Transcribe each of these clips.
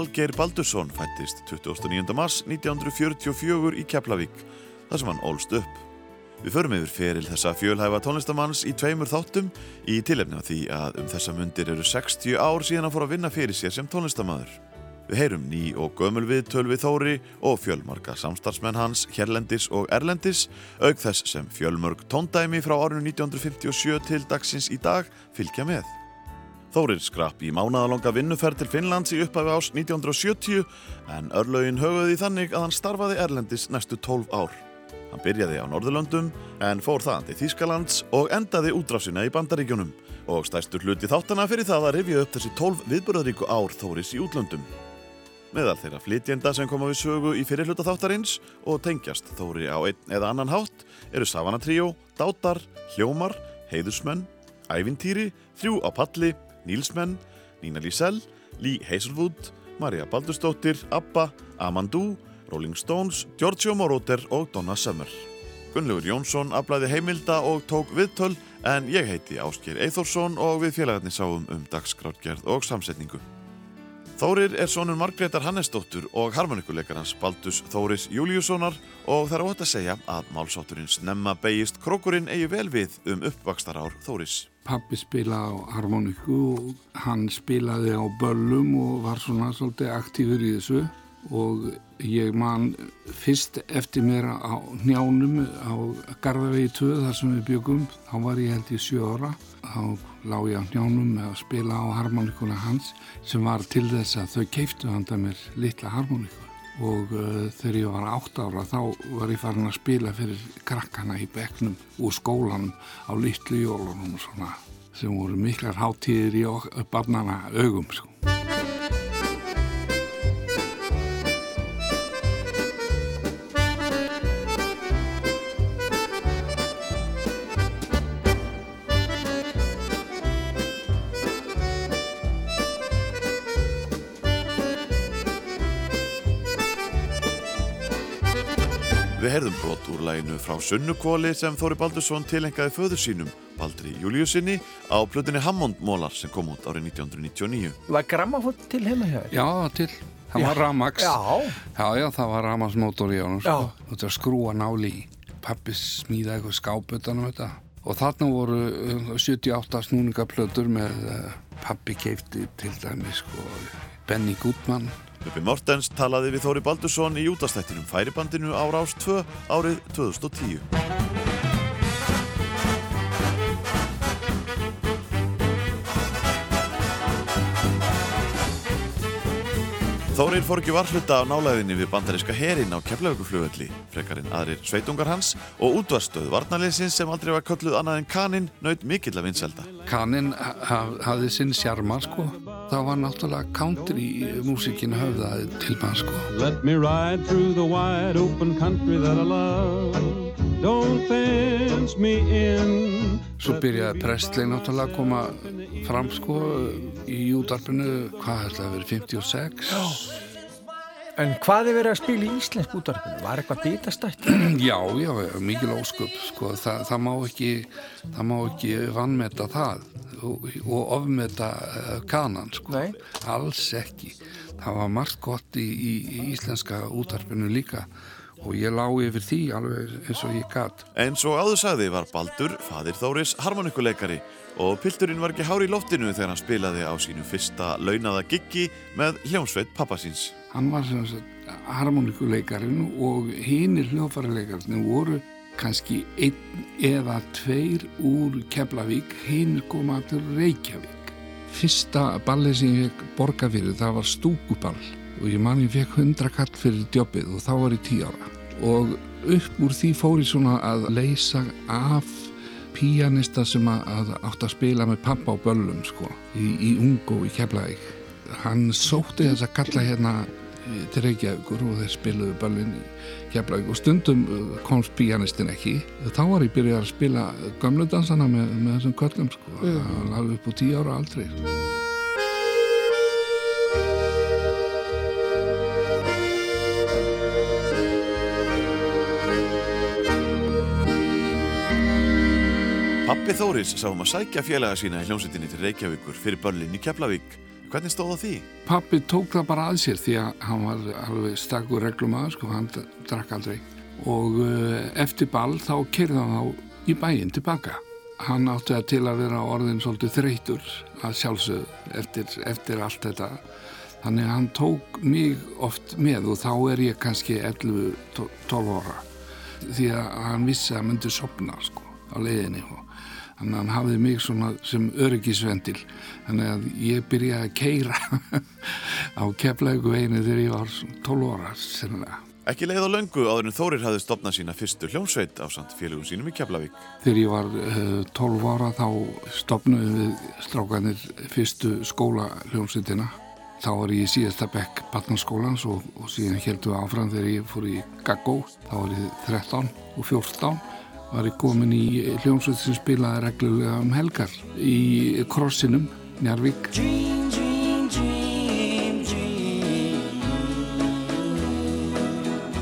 Valgeir Baldursson fættist 29. mars 1944 í Keflavík, þar sem hann ólst upp. Við förum yfir feril þessa fjölhæfa tónlistamanns í tveimur þáttum í tilefni af því að um þessa mundir eru 60 ár síðan hann fór að vinna fyrir sér sem tónlistamæður. Við heyrum ný og gömul við tölvi Þóri og fjölmarka samstarfsmenn hans hérlendis og erlendis, auk þess sem fjölmörg tóndæmi frá árinu 1957 til dagsins í dag fylgja með. Þórir skrapp í mánaðalonga vinnuferð til Finnlands í upphafi ás 1970 en örlögin höfuði þannig að hann starfaði Erlendis næstu 12 ár. Hann byrjaði á Norðurlöndum en fór þaðan til Þýskalands og endaði útráfsina í Bandaríkjunum og stærstur hluti þáttana fyrir það að rifja upp þessi 12 viðbörðaríku ár Þóris í útlöndum. Meðal þeirra flytjenda sem koma við sögu í fyrirhluta þáttarins og tengjast Þóri á einn eða annan hátt eru Savana Trio, Dátar, Hljómar, Heiðusmenn, Ævintýri, Þrjú á Palli, Nílsmenn, Nína Lísell, Lee Hazelwood, Marja Baldurstóttir, Abba, Amandu, Rolling Stones, Giorgio Moroder og Donna Summer. Gunnlaugur Jónsson aflæði heimilda og tók viðtöl en ég heiti Ásker Eithórsson og við félagarnir sáum um dagskrátgerð og samsetningu. Þórir er sonur Margreðar Hannesdóttur og harmonikuleikarans Baldus Þóris Júliussonar og það er óhætt að segja að málsátturinn snemma beigist krókurinn eigi vel við um uppvakstarár Þóris. Pappi spilaði á harmoniku og hann spilaði á böllum og var svona svolítið aktífur í þessu. Og ég man fyrst eftir mér á njánum á Garðavegi 2 þar sem við byggum, þá var ég held í sjö ára. Þá lág ég á njánum með að spila á harmonikuna hans sem var til þess að þau keiftu handa mér litla harmoniku og uh, þegar ég var átt ára þá var ég farin að spila fyrir krakkana í begnum úr skólanum á litlu jólunum svona, sem voru miklar hátíðir í barnana augum sko. Við heyrðum brot úr læginu frá Sunnukvóli sem Þóri Baldursson tilengaði föður sínum, Baldri Júliusinni, á plötunni Hammondmólar sem kom út árið 1999. Var grammafótt til heima hjá þér? Já, til. Það var Ramax. Já. Já, já, það var Ramax-mótor í honum. Já. Sko. Þú veist að skrúa náli í. Pappi smíðaði eitthvað skáputanum þetta. Og þarna voru uh, 78 snúningaplötur með uh, pappi keifti til dæmi, sko, Benny Goodman. Bubbi Mortens talaði við Þóri Baldursson í útastættinum Færibandinu á Rás 2 árið 2010. Þórir fór ekki varhluta á nálæðinni við bandaríska herin á keflauguflugölli, frekarinn aðrir sveitungar hans og útvarstöð varnarleysins sem aldrei var kölluð annað en kaninn naut mikill að vinselda. Kaninn haf, hafði sinn sjarma, sko. Það var náttúrulega country músikin höfðaði til mann, sko. Let me ride through the wide open country that I love Don't fence me in Svo byrjaði Presley náttúrulega að koma fram, sko, í útarpinu, hvað ætlaði að vera, 56? En hvað er verið að spila í íslensk útvarpinu? Var eitthvað bitastætt? Já, já, mikil ósköp, sko, það, það má ekki, það má ekki vannmeta það og, og ofmeta uh, kanan, sko. Nei. Alls ekki. Það var margt gott í, í, í íslenska útarpinu líka og ég lá yfir því alveg eins og ég gatt. Eins og áður sagði var Baldur, fadir Þóris, harmonikuleikari og pilturinn var ekki hár í loftinu þegar hann spilaði á sínu fyrsta launaða giggi með hljómsveit pappasins. Hann var sem sagt harmonikuleikarin og hinnir hljófarileikarinn voru kannski einn eða tveir úr Keflavík, hinnir koma til Reykjavík. Fyrsta balli sem ég borga fyrir það var stúkuball. Og ég man ég fekk 100 kall fyrir djópið og þá var ég 10 ára. Og upp úr því fór ég svona að leysa af píanista sem að, átt að spila með pappa á böllum sko í, í Ungo í Keflavík. Hann sótti þess að kalla hérna til Reykjavíkur og þeir spiluðu böllin í Keflavík og stundum uh, komst píanistin ekki þá var ég byrjað að spila gamludansana með, með þessum köllum sko mm. alveg upp á 10 ára aldrei Pappi Þóris sá um að sækja félaga sína í hljómsveitinni til Reykjavíkur fyrir börlinn í Keflavík. Hvernig stóð það því? Pappi tók það bara að sér því að hann var alveg stakkur reglum aðeins, sko, hann drakk aldrei. Og uh, eftir ball þá kerði hann þá í bæinn tilbaka. Hann átti að til að vera orðin svolítið þreytur að sjálfsögðu eftir, eftir allt þetta. Þannig að hann tók mig oft með og þá er ég kannski 11-12 ára. Því að hann vissi að hann myndi sopna sko, á leiðinni og hann hafði mig svona sem öryggisvendil þannig að ég byrjaði að keira á keflaugu einu þegar ég var 12 ára sennilega. Ekki leið á löngu áður en Þórir hafði stopnað sína fyrstu hljómsveit á samt félögum sínum í Keflavík. Þegar ég var uh, 12 ára þá stopnaði við strákanir fyrstu skóla hljómsveitina. Þá var ég í síðasta bekk barnaskólans og, og síðan heldum við áfram þegar ég fór í Gaggó. Þá var ég 13 og 14 var ég komin í hljómsveit sem spilaði reglulega um helgar í krossinum Njarvík.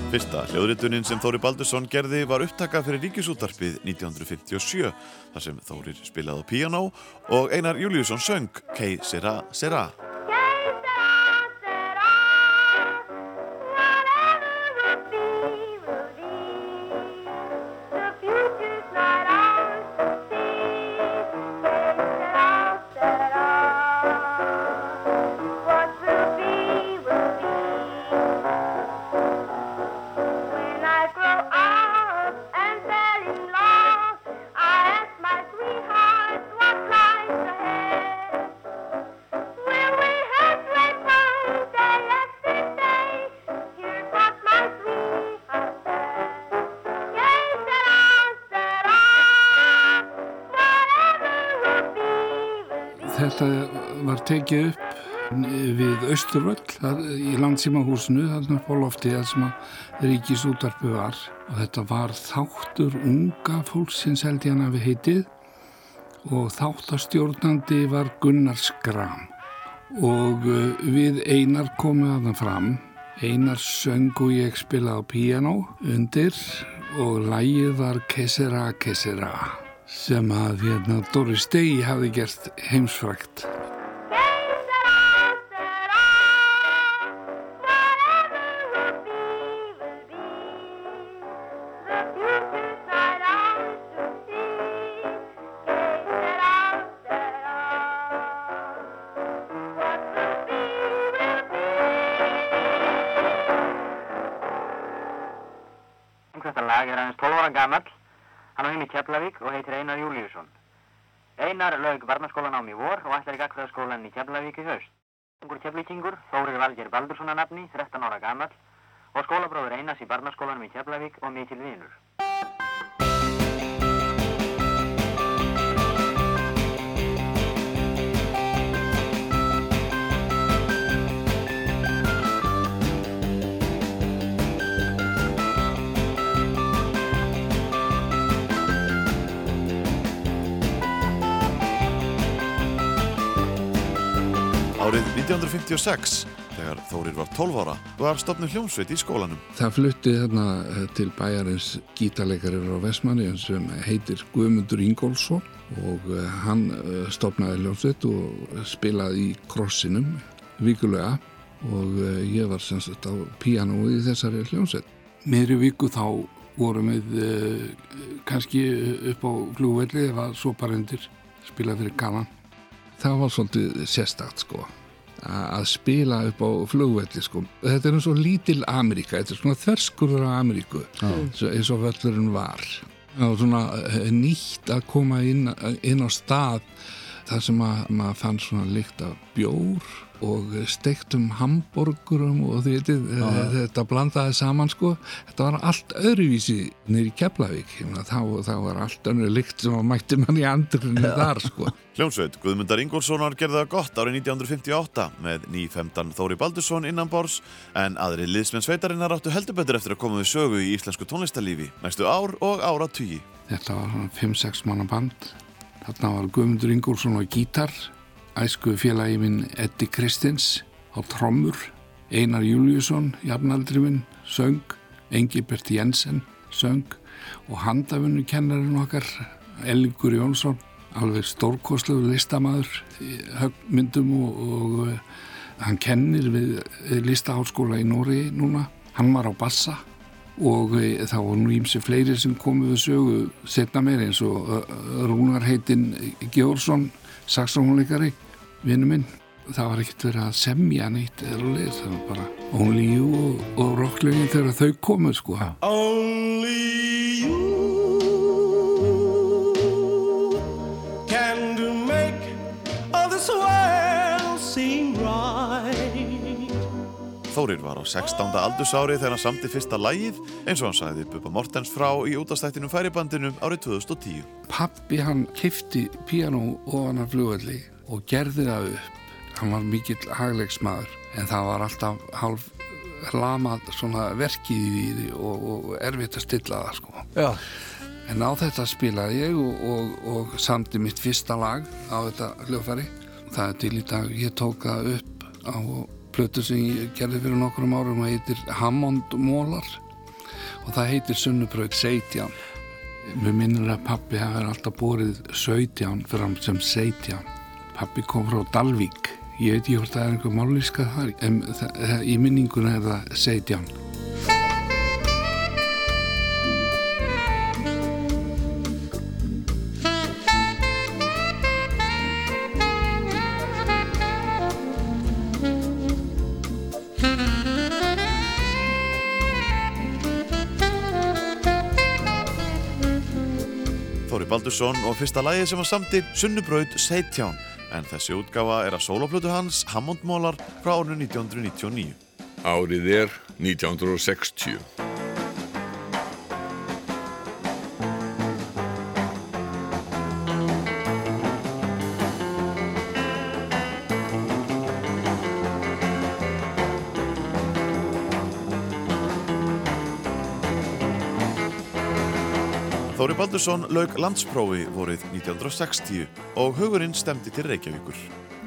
Fyrsta hljóðritunin sem Þóri Baldursson gerði var upptaka fyrir Ríkisútarpið 1957 þar sem Þórir spilaði á piano og Einar Júliusson söng Kei Sera Sera tekið upp við Östurvöll í landsímahúsinu þarna på lofti þar sem að ríkisútarpu var. Og þetta var þáttur unga fólksins held ég hann að við heitið. Og þáttastjórnandi var Gunnar Skram og uh, við einar komum það fram. Einar söng og ég spilaði á piano undir. Og lægið var Kesera Kesera sem að hérna, Doris Day hafi gert heimsfrækt. 1956, þegar Þórir var 12 ára, var stopnum hljómsveit í skólanum. Það flutti þarna eh, til bæjarins gítarleikarir á Vestmanni sem heitir Guðmundur Ingólfsson og eh, hann eh, stopnaði hljómsveit og spilaði í krossinum vikulega og ég var sem sagt á píanói í þessari hljómsveit. Meðri viku þá vorum við kannski upp á flúvelli eða svo bara undir spilað fyrir gaman. Það var svolítið sérstakt sko að spila upp á flugvelli sko. Þetta er eins og lítil Ameríka, þetta er svona þverskurður á Ameríku eins og völlurinn var. Var svona nýtt að koma inn, inn á stað þar sem að maður fann svona lykt af bjór og steiktum hamburgurum og þið veitir, ah, þetta blandaði saman sko, þetta var allt öðruvísi nýri Keflavík, þá, þá var allt önnur lykt sem mætti mann í andrunni þar sko. Hljómsveit Guðmundar Ingólfssonar gerði það gott árið 1958 með nýfemdan Þóri Baldursson innan bors en aðri liðsmenn sveitarinnar áttu heldur betur eftir að koma við sögu í íslensku tónlistarlífi næstu ár og ára tugi. Þetta var 5-6 manna band, þarna var Guðmundur Ingólfsson á gítar æsku félagi minn Eddi Kristins á trommur, Einar Júliusson, jafnaldri minn, söng, Engibert Jensen, söng og handafunnu kennarinn okkar, Ellingur Jónsson, alveg stórkosluður listamæður, höfmyndum og, og uh, hann kennir við listaháskóla í Nóri núna. Hann var á bassa og uh, þá var nú ímsi fleiri sem komið við sögu setna meir eins og Rúnar heitinn Georgsson, saxofónleikari vinnu minn. Það var ekkert verið að semja neitt eða leið, það var bara Only You og, og rocklegin þegar þau komu sko. Only You Can do make all this world seem right. Þórir var á 16. aldursári þegar hann samti fyrsta lægið eins og hann sagði Bubba Mortens frá í útastættinum færibandinu árið 2010 Pappi hann kifti piano ofan af fljóðalli og gerði það upp. Hann var mikill hagleiksmaður en það var alltaf hálf lamað svona verkið í því og, og erfitt að stilla það sko. Já. En á þetta spilaði ég og, og, og samti mitt fyrsta lag á þetta hljófæri. Það er til í dag, ég tók það upp á plötu sem ég gerði fyrir nokkrum árum og heitir Hammond Mólar og það heitir Sunnubraut 17. Mér minnir að pappi hafi alltaf bórið 17 fyrir hann sem 17. Pappi kom frá Dalvík. Ég veit ekki hvort það er einhver máliska þar, en það, í minninguna er það Seidján. Þóri Baldursson og fyrsta lægi sem var samti Sunnubraut Seidján en þessi útgafa er að sólaflötu hans Hammondmólar frá árinu 1999. Árið er 1960. Þóri Baldursson laug landsprófi vorið 1960 og hugurinn stemdi til Reykjavíkur.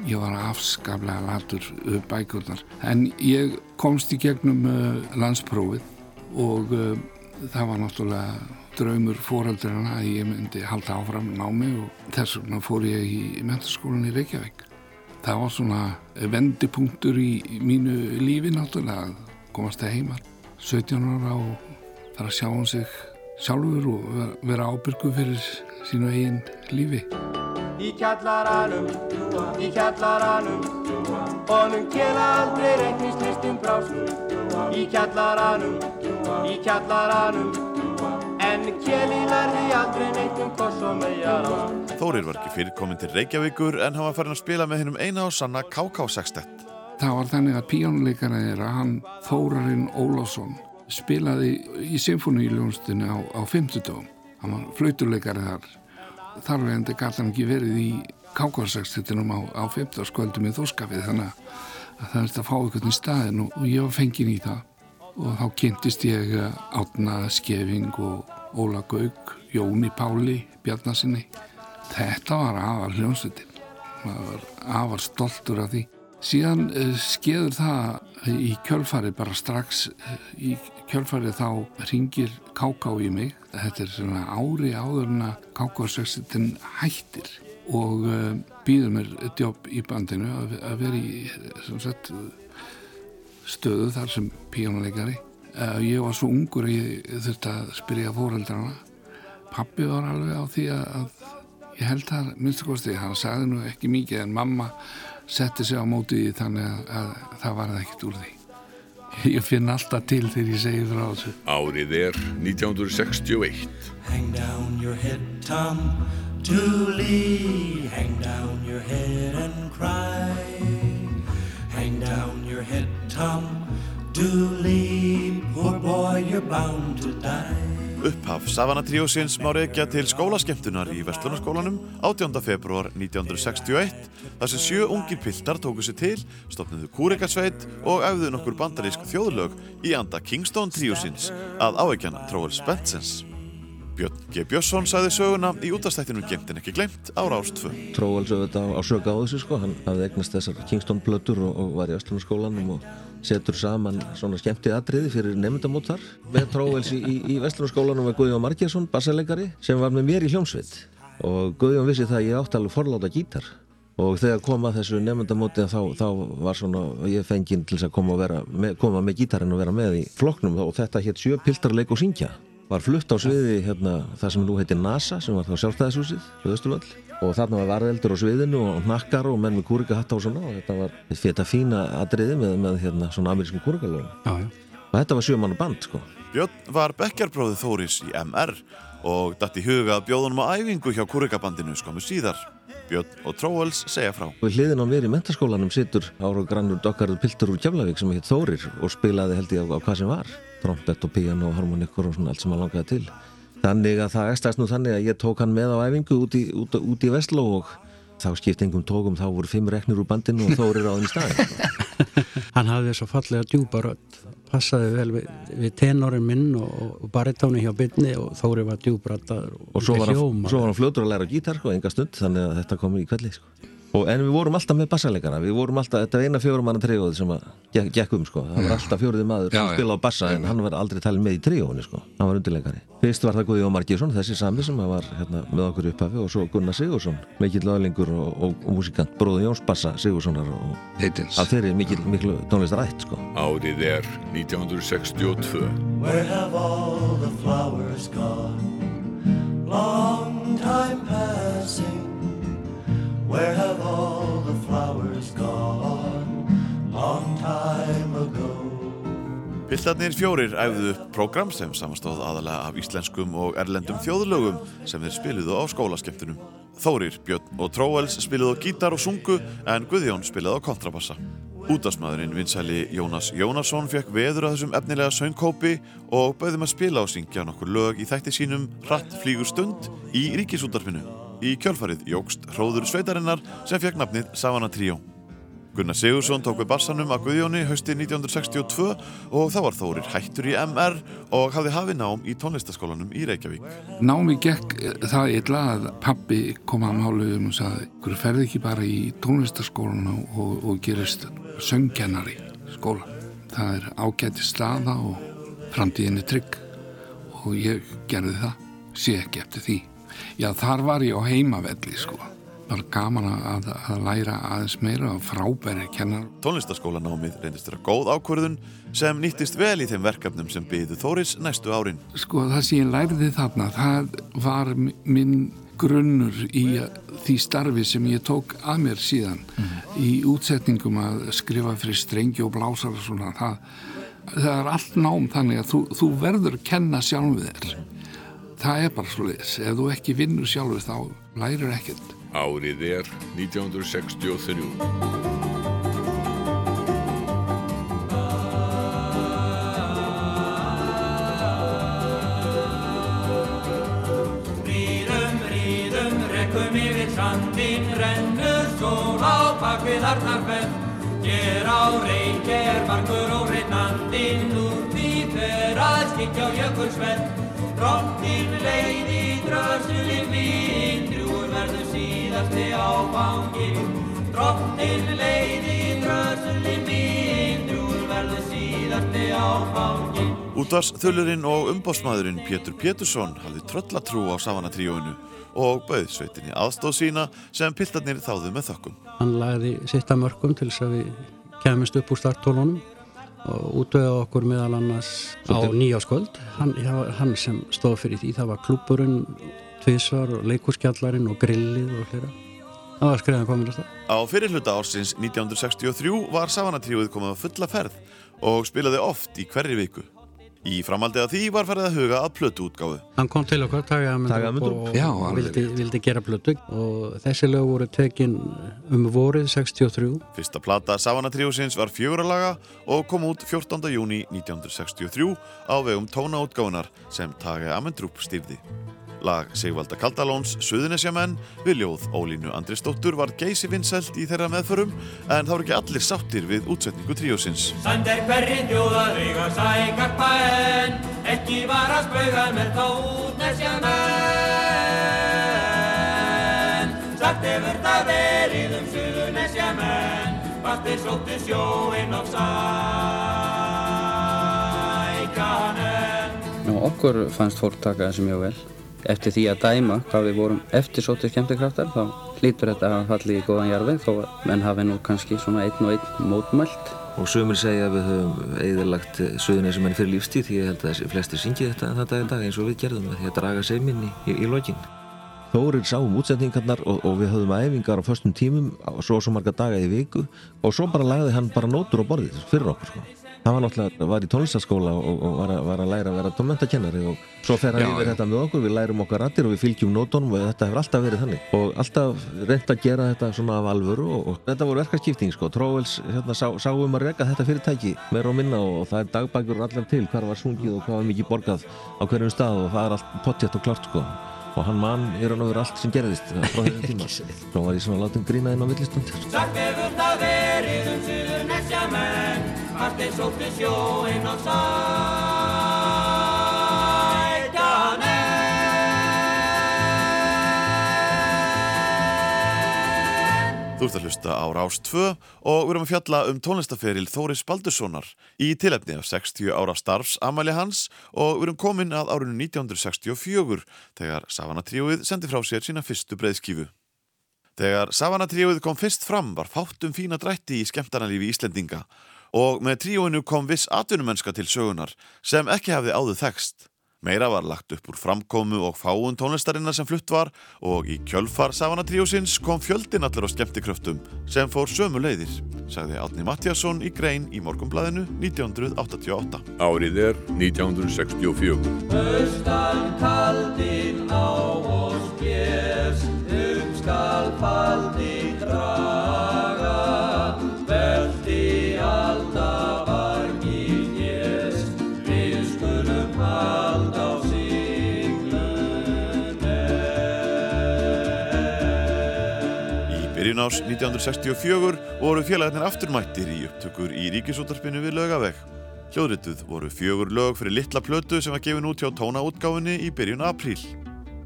Ég var afskaplega latur bækurnar en ég komst í gegnum uh, landsprófið og uh, það var náttúrulega draumur fóraldrarna að ég myndi halda áfram námi og þess vegna fór ég í mentarskólan í Reykjavík. Það var svona vendipunktur í mínu lífi náttúrulega að komast það heima 17 ára og fara að sjá hún um sig sjálfur og vera ábyrgu fyrir sínu eigin lífi. Í kjallaranum, í kjallaranum, honum kjela aldrei reiknislistum brásum. Í kjallaranum, í kjallaranum, en kjeli verði aldrei neitt um koss og megar á. Þórir var ekki fyrirkominn til Reykjavíkur en hann var farin að spila með hennum eina og sanna KK Sextett. Það var þannig að píjónuleikana er að hann Þórarinn Ólásson spilaði í symfóníuljónstinu á, á 50 dögum. Hann var flautuleikari þar. Þar veðandi gæti hann ekki verið í kákarsakstittinum á, á 50 skvöldum í þóskafið þannig að það er að fá í staðin og, og ég var fengin í það. Og þá kynntist ég Átna Skeving og Óla Gaug, Jóni Páli, Bjarnasinni. Þetta var afar hljónstittin. Það var afar stoltur af því. Síðan uh, skeður það í kjölfarið bara strax uh, í kjölfarið þá ringir Káká í mig. Þetta er svona ári áður en að Káká-sextin hættir og uh, býður mér jobb í bandinu að, að vera í sagt, stöðu þar sem píjónuleikari. Ég var svo ungur ég þurfti að spyrja fóreldrana. Pappi var alveg á því að, að ég held það minnstu kosti, hann sagði nú ekki mikið en mamma setti sig á móti því þannig að, að það var ekkert úr því. Ég finn alltaf til þegar ég segi frá þessu. Árið er 1961. Hang down your head Tom Dooley Hang down your head and cry down your head, Tom Dooley, poor boy, you're bound to die Upphaf Savana Tríósins má reykja til skólaskemtunar í Vestlunarskólanum 18. februar 1961 þar sem sjö ungir piltar tóku sér til, stopniðu kúrekarsveit og auðuðu nokkur bandarísk þjóðlög í anda Kingston Tríósins að áveikjana Tróel Spensens. Björn G. Björnsson sagði söguna í útastættinu Gemtin ekki glemt ára ást 2. Tróel sögðu þetta á, sög á þessu sko, hann hafði eignast þessar Kingston plötur og, og var í Vestlunarskólanum og setur saman svona skemmtið atriði fyrir nefndamótar með Tróvels í, í, í Vestlunarskólanum með Guðjón Markesson, bassalegari sem var með mér í hljómsveit. Og Guðjón vissi það að ég átti alveg forláta gítar. Og þegar kom að þessu nefndamóti þá, þá var svona ég fenginn til að koma, með, koma með gítarinn og vera með í floknum og þetta hétt sjö piltarleik og syngja. Var flutt á sviði hérna, það sem nú heitir NASA sem var þá sjálfstæðishúsið Östurvall og þarna var varðeldur á sviðinu og nakkar og menn með kúrikahatta og svona og þetta var þetta fína atriði með, með hérna, svona amerískum kúrikalögum og þetta var sjömanna band sko. Björn var bekkjarbróðið Þóris í MR og dætt í huga að bjóðunum á æfingu hjá kúrikabandinu skomu síðar. Björn og Tróels segja frá. Við hliðin á mér í mentaskólanum sittur ára og grannur dokkarður Piltur úr Keflavík sem heit Þórir og spilaði held ég á, á hvað sem var trompett og piano og harmonikur og svona allt sem hann langaði til Þannig að það ekstast nú þannig að ég tók hann með á æfingu út í, út, út í Vestló og þá skipt engum tókum, þá voru fimm reknir úr bandinu og þórir á þenni staðin. hann hafði svo fallega djúpa rödd, passaði vel við, við tenorin minn og, og baritóni hjá byrni og þóri var djúbrattar og, og svo var hann fljótur að læra gítar sko, enga stund, þannig að þetta kom í kvelli sko. Og, en við vorum alltaf með bassalegara, við vorum alltaf, þetta var eina fjórum manna tríóð sem að gekk, gekk um sko, það var alltaf fjóruði maður sem spilaði á bassa en hann var aldrei talin með í tríóðinu sko, hann var undirleikari. Fyrst var það Guðjón Markísson, þessi sami sem var hérna, með okkur upphafi og svo Gunnar Sigursson, mikill löglingur og, og, og músikant, bróði Jóns Bassa Sigurssonar af þeirri mikill, miklu tónlistarætt sko. Árið er 1962. Where have all the flowers gone? Long time passing Where have all the flowers gone long time ago? Piltarnir fjórir æfðu upp prógram sem samastóð aðalega af íslenskum og erlendum þjóðlögum sem þeir spiluðu á skólaskemtunum. Þórir, Björn og Tróels spiluðu á gítar og sungu en Guðjón spiluðu á kontrabassa. Útastmaðurinn vinsæli Jónas Jónasson fekk veður að þessum efnilega söngkópi og bauðum að spila og syngja nokkur lög í þætti sínum Hratt flýgur stund í ríkisútarfinu. Í kjölfarið jógst hróður sveitarinnar sem fekk nafnið Savana Tríó. Gunnar Sigursson tók við bassanum að Guðjóni hausti 1962 og þá var Þórir hættur í MR og hafði hafi nám í tónlistaskólanum í Reykjavík. Námi gekk það illa að pappi kom að máluðum og sagði hverju ferði ekki bara í tónlistaskólan og, og gerist söngkennari skóla. Það er ágæti staða og framtíðinni trygg og ég gerði það, sé ekki eftir því. Já, þar var ég á heimavelli sko. Var gaman að, að læra aðeins meira og frábæri kennar. Tónlistaskólanámið reyndist vera góð ákvörðun sem nýttist vel í þeim verkefnum sem byggðu Þóris næstu árin. Sko það sem ég læriði þarna, það var minn grunnur í því starfi sem ég tók að mér síðan mm. í útsetningum að skrifa fyrir strengi og blásar og svona. Það, það er allt nám þannig að þú, þú verður að kenna sjálf þér. Það er bara slúðis. Ef þú ekki vinnur sjálfur þá lærir ekkert. Árið er 1963. Rekkum yfir sandin, rennur sól á bakvið Arnarfell Hér á reik er margur og því fer að skikja á jökulsvell Drottin leið í drössulinn mín, drúur verður síðasti áfangin Drottin leið í drössulinn mín, drúur verður síðasti áfangin Útvarsþullurinn og umbósmaðurinn Pétur Pétursson hafði tröllatrú á Savanatríóinu og bauð sveitinni aðstóð sína sem piltarnir þáðu með þökkum. Hann lagði sitta mörgum til þess að við kemist upp úr starttólunum og útvöða okkur meðal annars á nýjáskvöld. Hann, hann sem stóð fyrir því, það var klúburinn, tvísvar og leikurskjallarinn og grillið og hlera. Það var skriðan komin að það. Á fyrirluta ársins 1963 var Savanatríuð komið á fulla ferð og spilaði oft í hverri viku. Í framaldi að því var farið að huga að plötu útgáfu. Hann kom til okkar, Tage Amundrup, og vildi, vildi gera plötu og þessi lög voru tekin um vorið 63. Fyrsta plata Savana Tríusins var fjóralaga og kom út 14. júni 1963 á vegum tónaútgáfunar sem Tage Amundrup stýrði. Lag Sigvalda Kaldalóns Suðunesjamenn við ljóð Ólínu Andrisdóttur var geysi vinnselt í þeirra meðförum en það voru ekki allir sáttir við útsetningu tríósins. Sander hverjinn þjóðar eiga sækarpa en ekki var að spauga með þá útnesjamenn. Satt yfir það verið um Suðunesjamenn fastir sóttu sjóinn og sækanen. Okkur fannst fólk taka þessu mjög vel eftir því að dæma hvað við vorum eftir sótið skemmtikraftar þá hlýtur þetta að falli í góðan jarfi þó að menn hafi nú kannski svona einn og einn mótmælt. Og sömur segja að við höfum eðalagt söðunisum enn fyrir lífstíð því ég held að flestir syngi þetta en það dag en dag eins og við gerðum því að draga seiminni í, í lokin. Þórir sáum útsendingarnar og, og við höfum æfingar á förstum tímum svo og svo marga daga í viku og svo bara lagði hann bara nótur á borðið fyrir okkur sko hann var náttúrulega, var í tónlistaskóla og, og var, að, var að læra að vera tónmentakennari og svo fer hann yfir þetta með okkur, við lærum okkar rættir og við fylgjum nótónum og þetta hefur alltaf verið þannig. Og alltaf reynd að gera þetta svona af alvöru og, og þetta voru verkarskipting sko, Tróvels hérna, sá, sáum að reyka þetta fyrirtæki meira og minna og það er dagbækur allar til hvað var sungið og hvað var mikið borgað á hverjum stað og það er allt pottjætt og klart sko. Og hann mann er hann over allt sem gerðist frá þessum tíma. Þá var ég svona látum grína inn á villistönd menn Martin sótti sjóinn og sækjanen Þú ert að hlusta á Rás 2 og við erum að fjalla um tónlistaferil Þóris Baldurssonar í tilefni af 60 ára starfs Amalie Hans og við erum komin að árinu 1964 þegar Savana Tríóið sendi frá sér sína fyrstu breyðskífu. Þegar Savana Tríóið kom fyrst fram var fátt um fína drætti í skemmtarnalífi Íslendinga og með tríóinu kom viss atvinnumennska til sögunar sem ekki hafði áður þekst. Meira var lagt upp úr framkomu og fáun tónlistarinnar sem flutt var og í kjölfar Savana tríósins kom fjöldin allir á skemmtikröftum sem fór sömu leiðir, sagði Átni Mattiasson í grein í Morgonblæðinu 1988. Árið er 1964. Östan kaldinn á oss bjess, um skal faldi byrjun ás 1964 voru félagarnir afturmættir í upptökur í ríkisútarpinu við lögaveg. Hljóðrituð voru fjögur lög fyrir litla plötu sem var gefin út hjá tónaútgáfinni í byrjun apríl.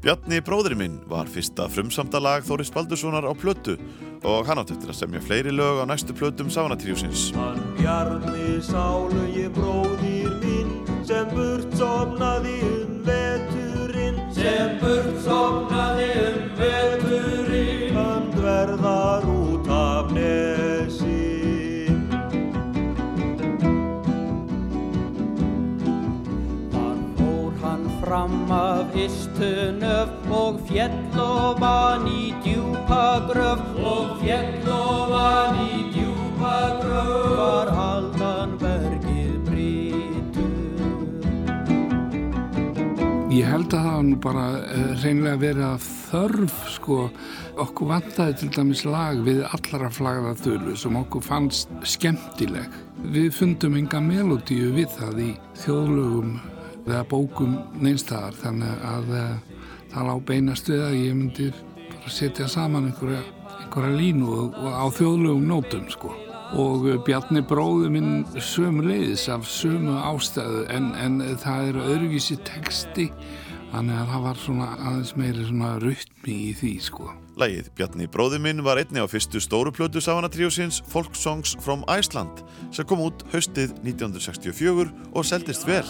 Bjarni bróðurinn minn var fyrsta frumsamta lag Þóris Baldurssonar á plötu og hann átt eftir að semja fleiri lög á næstu plötum Sávanatríusins. Hann Bjarni sálu ég bróðir minn sem burt sopnaði um veturinn sem burt sopnaði um veturinn Hann dverðar út af nesi. Þar fór hann fram af istunöf og fjell og vann í djúpa gröf og fjell og vann í djúpa gröf var haldan bergið brítur. Ég held að það var nú bara uh, reynlega verið að þörf sko, okkur vantaði til dæmis lag við allara flagða þölu sem okkur fannst skemmtileg. Við fundum enga melodíu við það í þjóðlögum eða bókum neinstæðar þannig að uh, það lág beinast við að ég myndi bara setja saman einhverja, einhverja línu og, og á þjóðlögum nótum sko og Bjarni bróði minn sömu leiðis af sömu ástæðu en, en það er öðruvísi texti þannig að það var svona aðeins meiri svona rytmi í því sko. Lægið Bjarni bróði minn var einni á fyrstu stóru plötu Sávanatríusins Folk Songs from Iceland sem kom út haustið 1964 og seldist vel.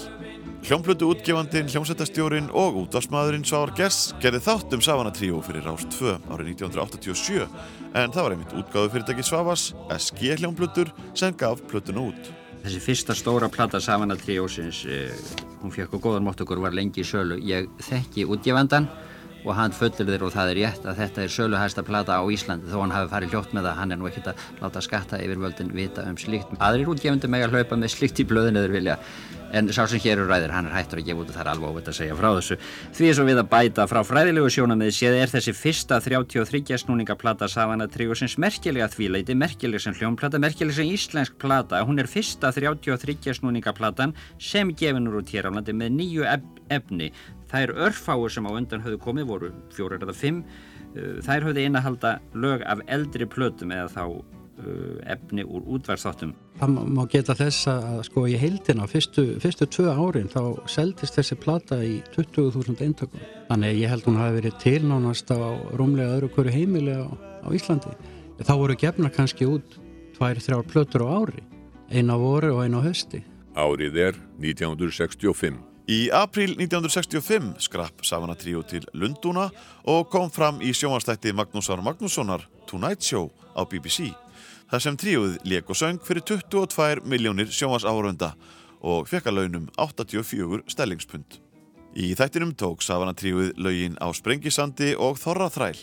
Hljómplötu útgefandin, hljómsættastjórin og útvarsmaðurinn Svar Gess gerði þátt um Savanatríu fyrir Rást 2 árið 1987 en það var einmitt útgáðu fyrirtæki Svavas, SG hljómplötur sem gaf plötuna út. Þessi fyrsta stóra plata Savana Tríósins, eh, hún fekk og góðan mótt okkur var lengi í sölu. Ég þekki útgefandan og hann fullir þér og það er rétt að þetta er söluhæsta plata á Íslandi. Þó hann hafi farið hljótt með það, hann er nú ekkert að láta skatta yfir völdin vita um slíkt. Aðrir útgefandi meg að hlaupa með slíkt í blöðinu þeir vilja. En sá sem hér eru ræðir, hann er hættur að gefa út og það er alveg óveit að segja frá þessu. Því svo við að bæta frá fræðilegu sjónamið séð er þessi fyrsta 33 snúningaplata Savana Tríosins merkilega þvíleiti, merkileg sem hljónplata merkileg sem íslensk plata, hún er fyrsta 33 snúningaplatan sem gefinur út hér á landi með nýju efni þær örfáur sem á undan höfðu komið voru fjórar eða fimm uh, þær höfðu einahalda lög af eldri plötum eða þá Uh, efni úr útverðsáttum. Það má geta þess að sko í heildina fyrstu, fyrstu tvö árin þá seldist þessi plata í 20.000 eintökum. Þannig ég held hún hafi verið tilnánast á rúmlega öðru hverju heimili á, á Íslandi. Þá voru gefna kannski út tvær, þrjár plötur á ári. Eina voru og eina á hösti. Árið er 1965. Í april 1965 skrapp Savana Trio til Lundúna og kom fram í sjómanstætti Magnúsar Magnússonar Tonight Show á BBC þar sem tríuð leik og söng fyrir 22 miljónir sjómas áhörunda og fekk að launum 84 stellingspund. Í þættinum tók Savana tríuð laugin á Sprengisandi og Þorra Þræl.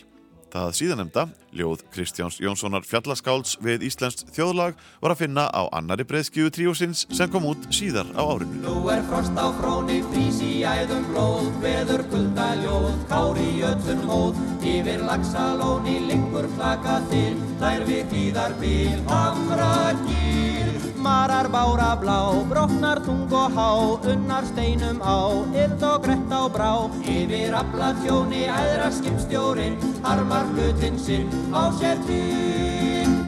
Það síðanemda, ljóð Kristjáns Jónssonar fjallaskálds við Íslandst þjóðlag var að finna á annari breyðskjöfu tríósins sem kom út síðar á árinu. Nú er frost á fróni, frís í æðum blóð, veður kuldaljóð, kári í öllum hóð, yfir lagsalóni, lingur flaka til, þær við tíðar bíl, hamra gýr. Marar bára blá, brotnar tung og há, unnar steinum á, yld og grett á brá, yfir afla þjóni, æðra skipstjórin, harmar hlutinn sinn.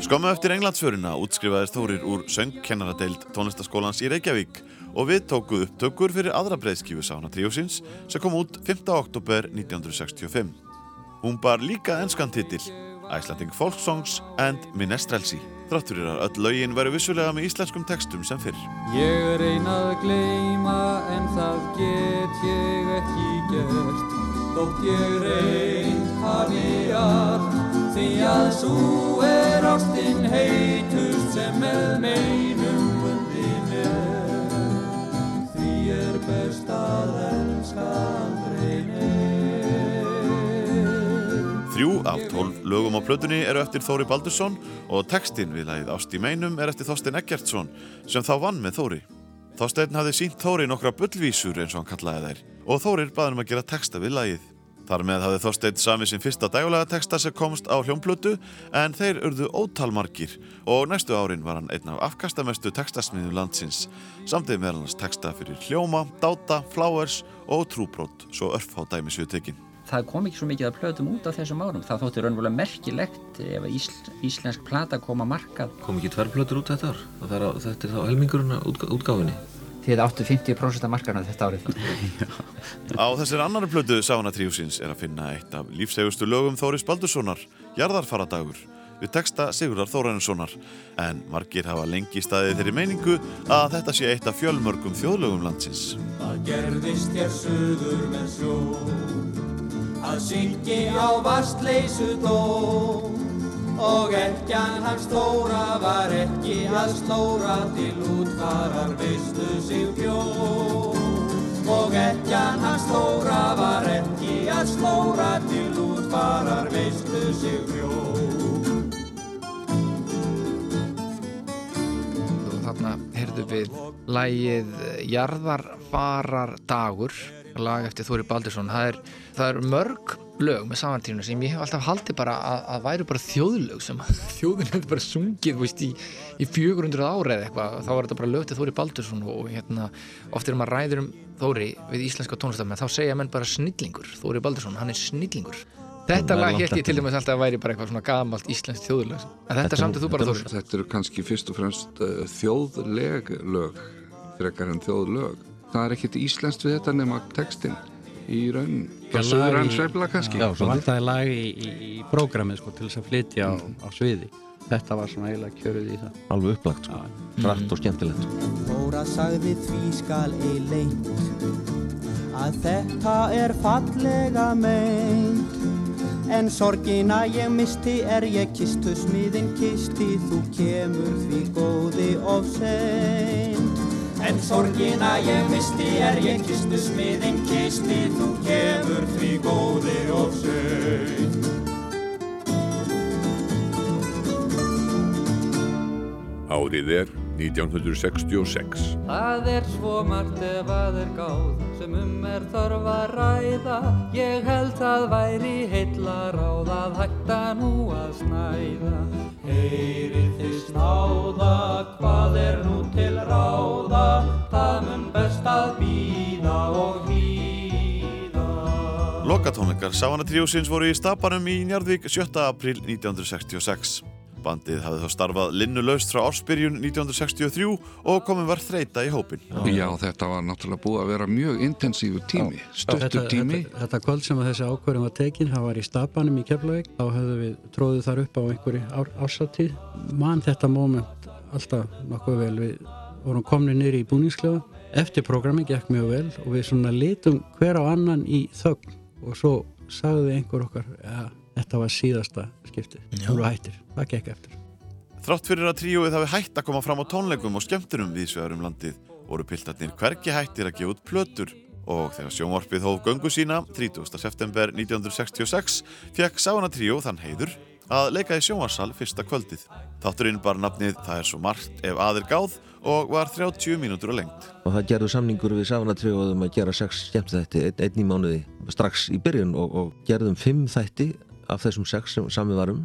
Skömmu eftir Englandsfjöruna útskrifaðist Þórir úr söngkennaradeild tónlistaskólans í Reykjavík og við tókuð upptökur fyrir aðra breyðskífu Sána Tríósins sem kom út 5. oktober 1965. Hún bar líka enskan titil Icelandic Folk Songs and Minestrelsi þráttur er að öll laugin væri vissulega með íslenskum textum sem fyrr. Ég reynað að gleima en það get ég ekki gert Þótt ég reynd hafi allt því að svo er ástinn heitust sem með meinum bundin er Því er best að elska neitt Þrjú af tólf lögum á plötunni eru eftir Þóri Baldursson og textin við lagið Ást í meinum er eftir Þorstein Eggertsson sem þá vann með Þóri. Þorstein hafði sínt Þóri nokkra bullvísur eins og hann kallaði þær og Þórir baði um að gera texta við lagið. Þar með hafði Þorstein samið sin fyrsta dægulega texta sem komst á hljómplötu en þeir urðu ótalmarkir og næstu árin var hann einn af afkastamestu textasmiðum landsins. Samtið meðal hans texta fyrir hljóma, dáta, flowers og trúbrót svo örf á dæmi séu tekinn það kom ekki svo mikið að plötum út á þessum árum. Það þótti raunverulega merkilegt ef ísl, íslensk plata kom að markað. Kom ekki tvær plötur út þetta ár? Er þetta er þá helmingurinn útgáfinni þið áttu 50% af markarna þetta árið á þessir annari plötu Sána Tríusins er að finna eitt af lífsegustu lögum Þóris Baldurssonar Jarðarfaradagur við texta Sigurðar Þóræninssonar en margir hafa lengi staðið þeirri meiningu að þetta sé eitt af fjölmörgum þjóðlögum landsins. Það gerðist hér söður með sjó að syngi á vastleysu dó og ekkjan hans stóra var ekki að slóra til útvarar veistu sig bjó. Og ekkjan hans stóra var ekki að slóra til útvarar veistu sig bjó. Þarna heyrðu við lægið Jarðarfarar dagur lag eftir Þóri Baldursson. Það er, það er mörg lög með samantíðinu sem ég hef alltaf haldið bara að, að væru bara þjóðlög sem þjóðin hefur bara sungið veist, í, í 400 ára eða eitthvað. Þá var þetta bara lög til Þóri Baldursson og hérna, oft er maður ræður um Þóri við íslenska tónlistafmenn þá segja menn bara snillingur Þóri Baldursson, hann er snillingur. Þetta lag held ég til dæmis alltaf að væri bara eitthvað svona gamalt íslenskt þjóðlög en þetta samtið þú bara Þóri Þetta eru kannski fyrst og fremst uh, þjóðleg lög frekar en þjóðlög það er ekkert íslenskt við þetta nema textin í raun það söður hans vefla kannski. Já, svo vantaði lag í, í, í prógramið sko, til þess að flytja mm. á, á sviði. Þetta var svona eiginlega kjöruð í það. Alveg upplagt, sko. frætt mm. og skemmtilegt. Þóra sagði því skal ei leint að þetta er fallega meint. En sorgina ég misti er ég kistu smiðin kisti þú kemur því góði of seint En sorgina ég misti er ég kistu smiðin kisti þú kemur því góði of seint Árið er 1966. Það er svo margt ef að er gáð sem um er þarf að ræða Ég held það væri heilla ráð að hætta nú að snæða Heyrið þið snáða, hvað er nú til ráða Það mun best að býða og hlýða Lokatónleikar Savana Tríósins voru í Stapanum í Njarðvík 7. april 1966. Bandið hafði þá starfað linnulaust frá ársbyrjun 1963 og komið var þreita í hópin. Já, þetta var náttúrulega búið að vera mjög intensífu tími, þetta, tími. Þetta, þetta kvöld sem að þessi ákverðin var tekin, það var í Stabanum í Keflavík, þá höfðum við tróðið þar upp á einhverju ár, ársatíð. Man þetta móment alltaf nokkuð vel, við vorum komni nýri í búningsklefa, eftir programmi gekk mjög vel og við svona litum hver á annan í þögn og svo sagði einhver okkar, ja, þetta var síðasta skipti, þú eru hættir, það gekk eftir. Þrátt fyrir að tríóið hafi hætt að koma fram á tónleikum og skemmtunum við svegarum landið voru piltarnir hvergi hættir að gefa út plötur og þegar sjónvarpið hóf göngu sína 30. september 1966 fekk Sána tríó þann heiður að leika í sjónvarsal fyrsta kvöldið. Þátturinn bar nafnið Það er svo margt ef aðir gáð og var 30 mínútur á lengt. Og það gerðu samningur við Savanatrióðum að gera sex skemmtþætti einn, í mánuði strax í byrjun og, og gerðum fimm þætti af þessum sex sem sami varum.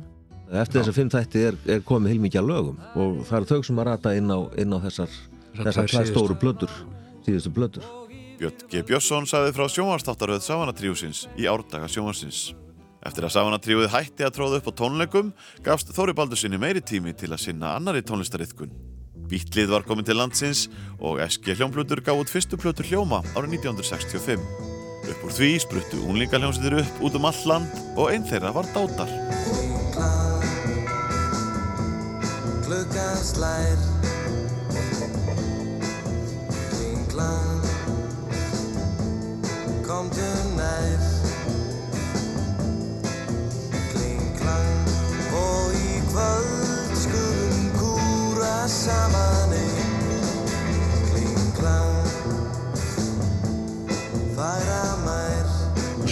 Eftir þessar fimm þætti er, er komið heilmikið að lögum og það eru þau sem að rata inn á, inn á þessar, þessar tvær stóru blödur, síðustu blödur. Björn G. Björnsson sagði frá sjónvarstáttaröð Savanatríusins í árdaga sjónvarsins. Eftir að Savanatríuð hætti að tróða upp á tónleikum gafst Þóri Baldursinni meiri tími til að sinna annari tónlistariðkun. Bítlið var komin til landsins og SG hljómblutur gaf út fyrstu plötur hljóma árið 1965. Upp úr því spruttu unlingaljónsitir upp út um all land og einn þeirra var Dátar. Klukkan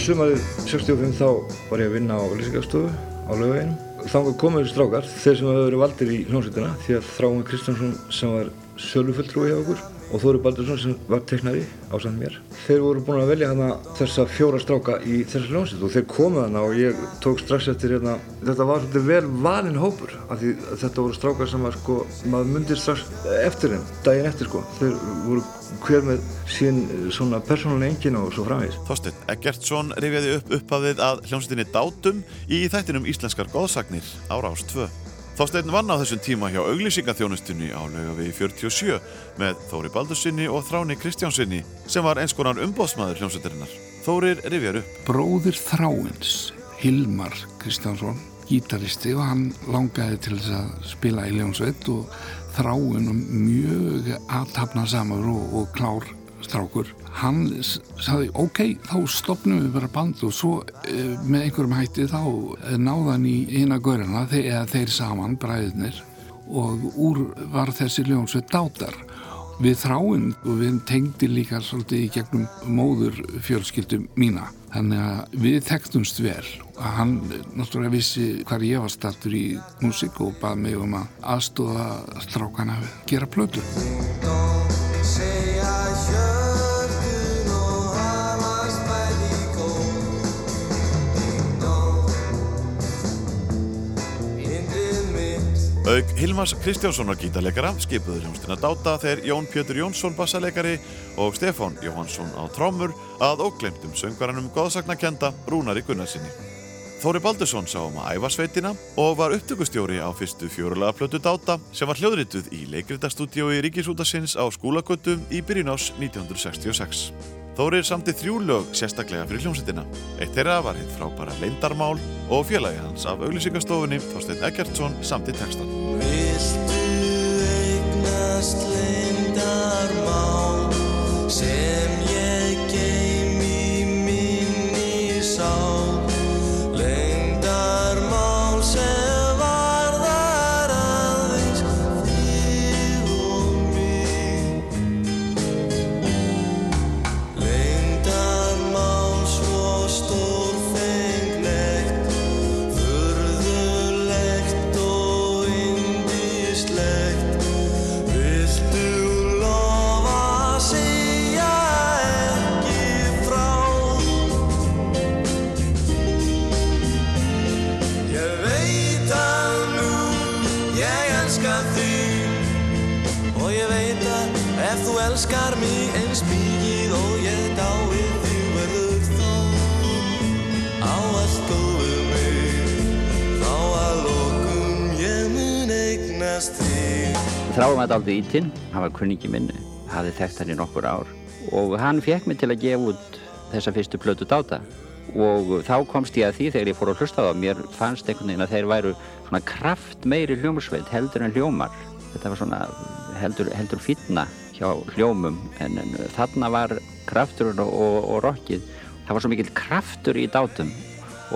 Sumarið 65 þá var ég að vinna á lýsingarstofu á laugaveginum. Þangað komuðu strákar, þeir sem hafa verið valdir í hljómsveitina því að Þráin Kristjánsson sem var sölufulltrúi hjá okkur og Þóri Baldursson sem var teknari ásamt mér. Þeir voru búin að velja hana þessa fjóra stráka í þessa hljómsveit og þeir komuð hana og ég tók strax eftir hérna, þetta var svolítið vel valinn hópur af því þetta voru strákar sem var sko, maður myndir strax eftir þeim, daginn eftir sko. Þeir voru hver með sín svona persónulega engin og svo framvegis. Þorstein Eggertsson rifjaði upp upphafið að hljómsveitinni Dátum í þættinum Íslenskar góðsagnir á Rás 2. Þorstein vann á þessum tíma hjá auglýsingaþjónustunni á laugavegi 47 með Þóri Baldursinni og Þráni Kristjánsinni sem var eins konar umbóðsmaður hljómsveitarinnar. Þórir rifjar upp. Bróðir Þráins, Hilmar Kristjánsson, gítaristi og hann langaði til þess að spila í hljómsveit og Þráin mjög aðtapna samar og, og klár strákur. Hann sagði ok, þá stopnum við bara band og svo e, með einhverjum hætti þá náðan í eina göruna eða þeir saman, bræðinir og úr var þessi ljónsveit dátar. Við þráinn og við tengdi líka svolítið í gegnum móður fjölskyldum mína. Þannig að við þekktumst vel og hann náttúrulega vissi hvar ég var startur í músík og bað mig um að aðstóða strákana að gera plötu. Auk Hilmas Kristjánssonar gítarleikara skipuður hljómsdina Dáta þegar Jón Pjötur Jónsson bassaleikari og Stefán Jóhansson á trómur að óglemtum söngvaranum góðsagnakenda Rúnari Gunnarsinni. Þóri Baldursson sá um að æfa sveitina og var upptökustjóri á fyrstu fjórulega plötu Dáta sem var hljóðrituð í leikritastúdíói Ríkisútasins á skólagötum í byrjun ás 1966. Þórir samti þrjú lög sérstaklega fyrir hljómsveitina. Eitt þeirra var hitt frábæra Leindarmál og félagi hans af auglýsingastofunni Þorstein Eggertsson samti textan. Viltu eignast leyndarmál sem ég geim í minni sál Leyndarmál sem Þráum að aldrei ítinn, hann var kunningi minn, hafði þekkt hann í nokkur ár. Og hann fekk mig til að gefa út þessa fyrstu plötu dáta. Og þá komst ég að því þegar ég fór að hlusta á það mér fannst einhvern veginn að þeir væru svona kraft meiri hljómsveit heldur en hljómar. Þetta var svona heldur, heldur fýtna hjá hljómum en, en þarna var krafturinn og, og, og rockið. Það var svo mikill kraftur í dátum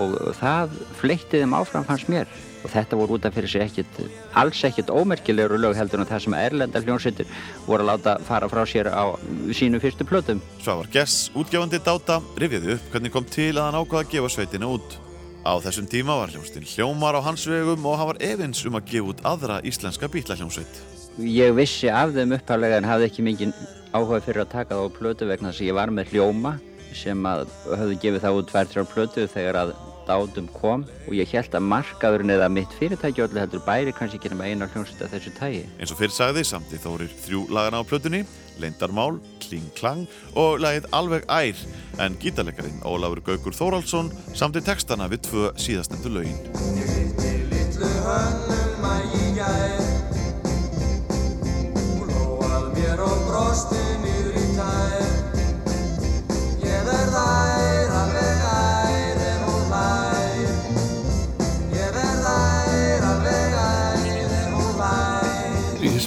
og það fleitti þeim áfram fannst mér og þetta voru út af fyrir sig ekkit alls ekkit ómerkilegur lög heldur en það sem erlenda hljónsveitir voru að láta fara frá sér á sínu fyrstu plötum Svavar Gess, útgefandi Dáta, rifjaði upp hvernig kom til að hann ákvaða að gefa sveitina út. Á þessum tíma var hljómsveitin hljómar á hans vegum og hann var efins um að gefa út aðra íslenska bítlahljómsveit. ég vissi af þeim upphaflega en hafði ekki mikið áhuga fyrir að taka það á plötu vegna þess að ég var með hljóma sem að höfðu gefið það út tvær, þrjár plötu þegar að dátum kom og ég held að markaðurinn eða mitt fyrirtæki öllu heldur bæri kannski ekki nema eina hljómsveit af þessu tægi Eins og fyrir sagði samti Þórir þrjú lagana á plötunni, Leindarmál, Kling Klang og lagið Alveg ær. En gítarleikarin Ólafur Gaukur Þóraldsson samti textana við tvö síðastendu lögin. Lillu hönnum að ég gær Hún hlóað mér og brosti niður í tær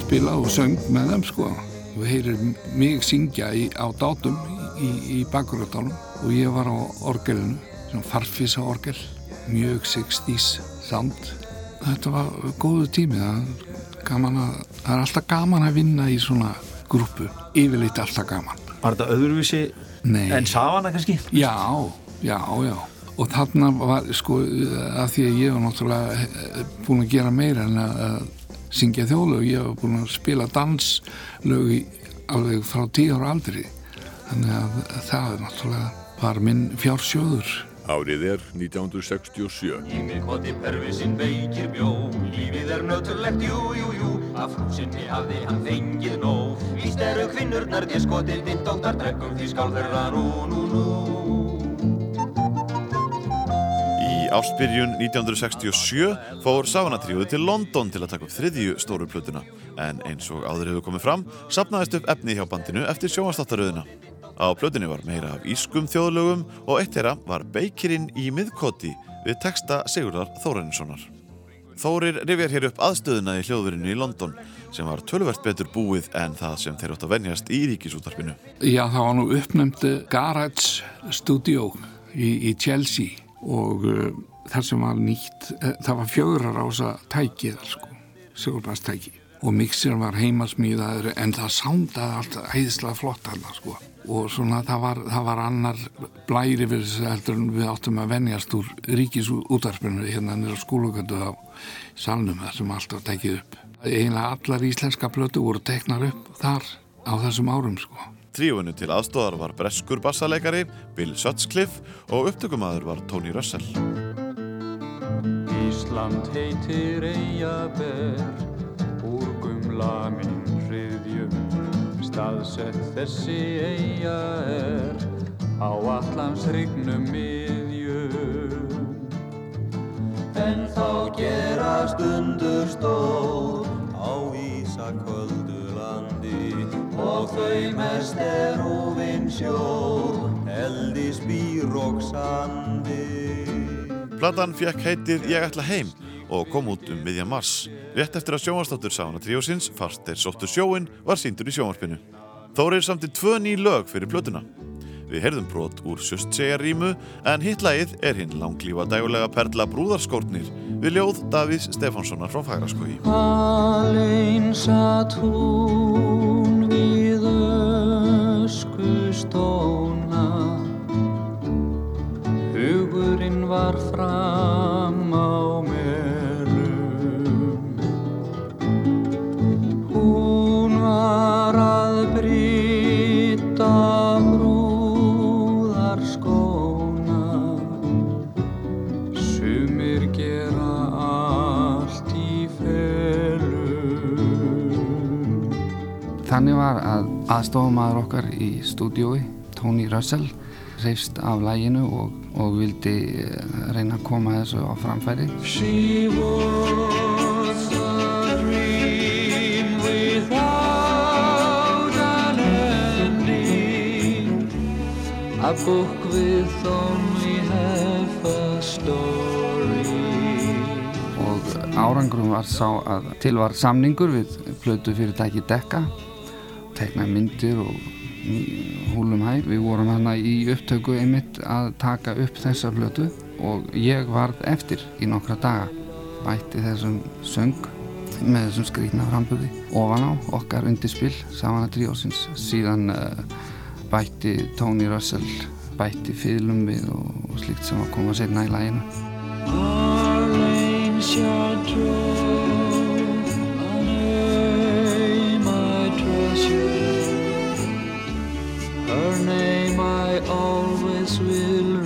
hlær Ég spila og söng með þeim sko og heyrir mig syngja í, á dátum í, í bakgröðdálum og ég var á orgelinu, svona farfisa orgel, mjög 60s sound. Þetta var góðu tími, það að, það er alltaf gaman að vinna í svona grúpu, yfirleitt alltaf gaman. Var þetta öðruvísi Nei. en Savana kannski? Já, já, já. Og þarna var, sko, að því að ég var náttúrulega eh, búin að gera meira en að syngja þjóðlög. Ég var búin að spila danslög í alveg frá tíu ára aldri. Þannig að það er náttúrulega var minn fjársjóður. Árið er 1967. Í miðkoti pervisinn veikir bjó Lífið er nötulegt, jú, jú, jú Af hrúsinni hafði hann fengið nóg Víst eru kvinnurnar þér skotið Þinn dóttar drekkum því skál þeirra nú, nú, nú Í ástbyrjun 1967 fór Savanatrióði til London til að taka upp þriðju stóru plötuna en eins og áður hefur komið fram sapnaðist upp efni hjá bandinu eftir sjónvastáttaröðina. Á plötunni var meira af ískum þjóðlögum og eitt þeirra var Beikirinn í miðkoti við texta Sigurðar Þórarinssonar. Þórir rifjar hér upp aðstöðuna í hljóðverinu í London sem var tölvert betur búið en það sem þeir átt að venjast í ríkisútarpinu. Já, það var nú uppnæmt Garage Studio í, í Chelsea og uh, þar sem var nýtt, uh, það var fjögrar ása tækið, sko, sigurblastæki og mixirinn var heimasmíðaður en það sándaði alltaf æðislega flott hann, sko og svona það var, það var annar blæri við þessu heldur en við áttum að venjast úr ríkisútarpinu hérna nýra skólugöndu á salnum þar sem alltaf tekið upp. Einlega allar íslenska blötu voru teknar upp þar á þessum árum, sko. Trífunu til aðstóðar var breskur bassaleikari Bill Sutcliffe og upptökumadur var Tony Russell. Ísland heitir Eyjaber úr gumla minn hriðjum staðsett þessi Eyja er á allans hrygnum miðjum. En þá gerast undur stór á ísaköldu landi og þau mest er úvinn sjór, eldi spýr og sandi. Platan fekk heitið Ég ætla heim og kom út um miðjan mars. Rétt eftir að sjónvastáttur Sána Tríósins, Fast þeir sóttu sjóin, var síndur í sjónvarpinu. Þórir samti tvö ný lög fyrir plötuna. Við heyrðum brot úr Sjöstsegjarímu en hittlægið er hinn langlífa dægulega perla brúðarskórnir við ljóð Davís Stefánssonar frá Fagraskói. Öskustóna Hugurinn var fram á melum. Hún var að brýta brúðarskóna. Sumir gera allt í felum. Það aðstofamaður okkar í stúdiói, Tony Russell, reyfst af læginu og, og vildi eh, reyna að koma þessu á framfæri. She was a dream without an ending. A book with only half a story. Og árangrum var sá að til var samningur við plötu fyrirtæki Dekka, teknaði myndir og húlum hæ. Við vorum hérna í upptöku einmitt að taka upp þessa plötu og ég varð eftir í nokkra daga. Bætti þessum söng með þessum skrítna framburði ofan á okkar undirspill saman að tríósins. Síðan uh, bætti Tony Russell, bætti fylgum við og, og slikt sem að koma setna í læginu. Arlene Chartreux, always will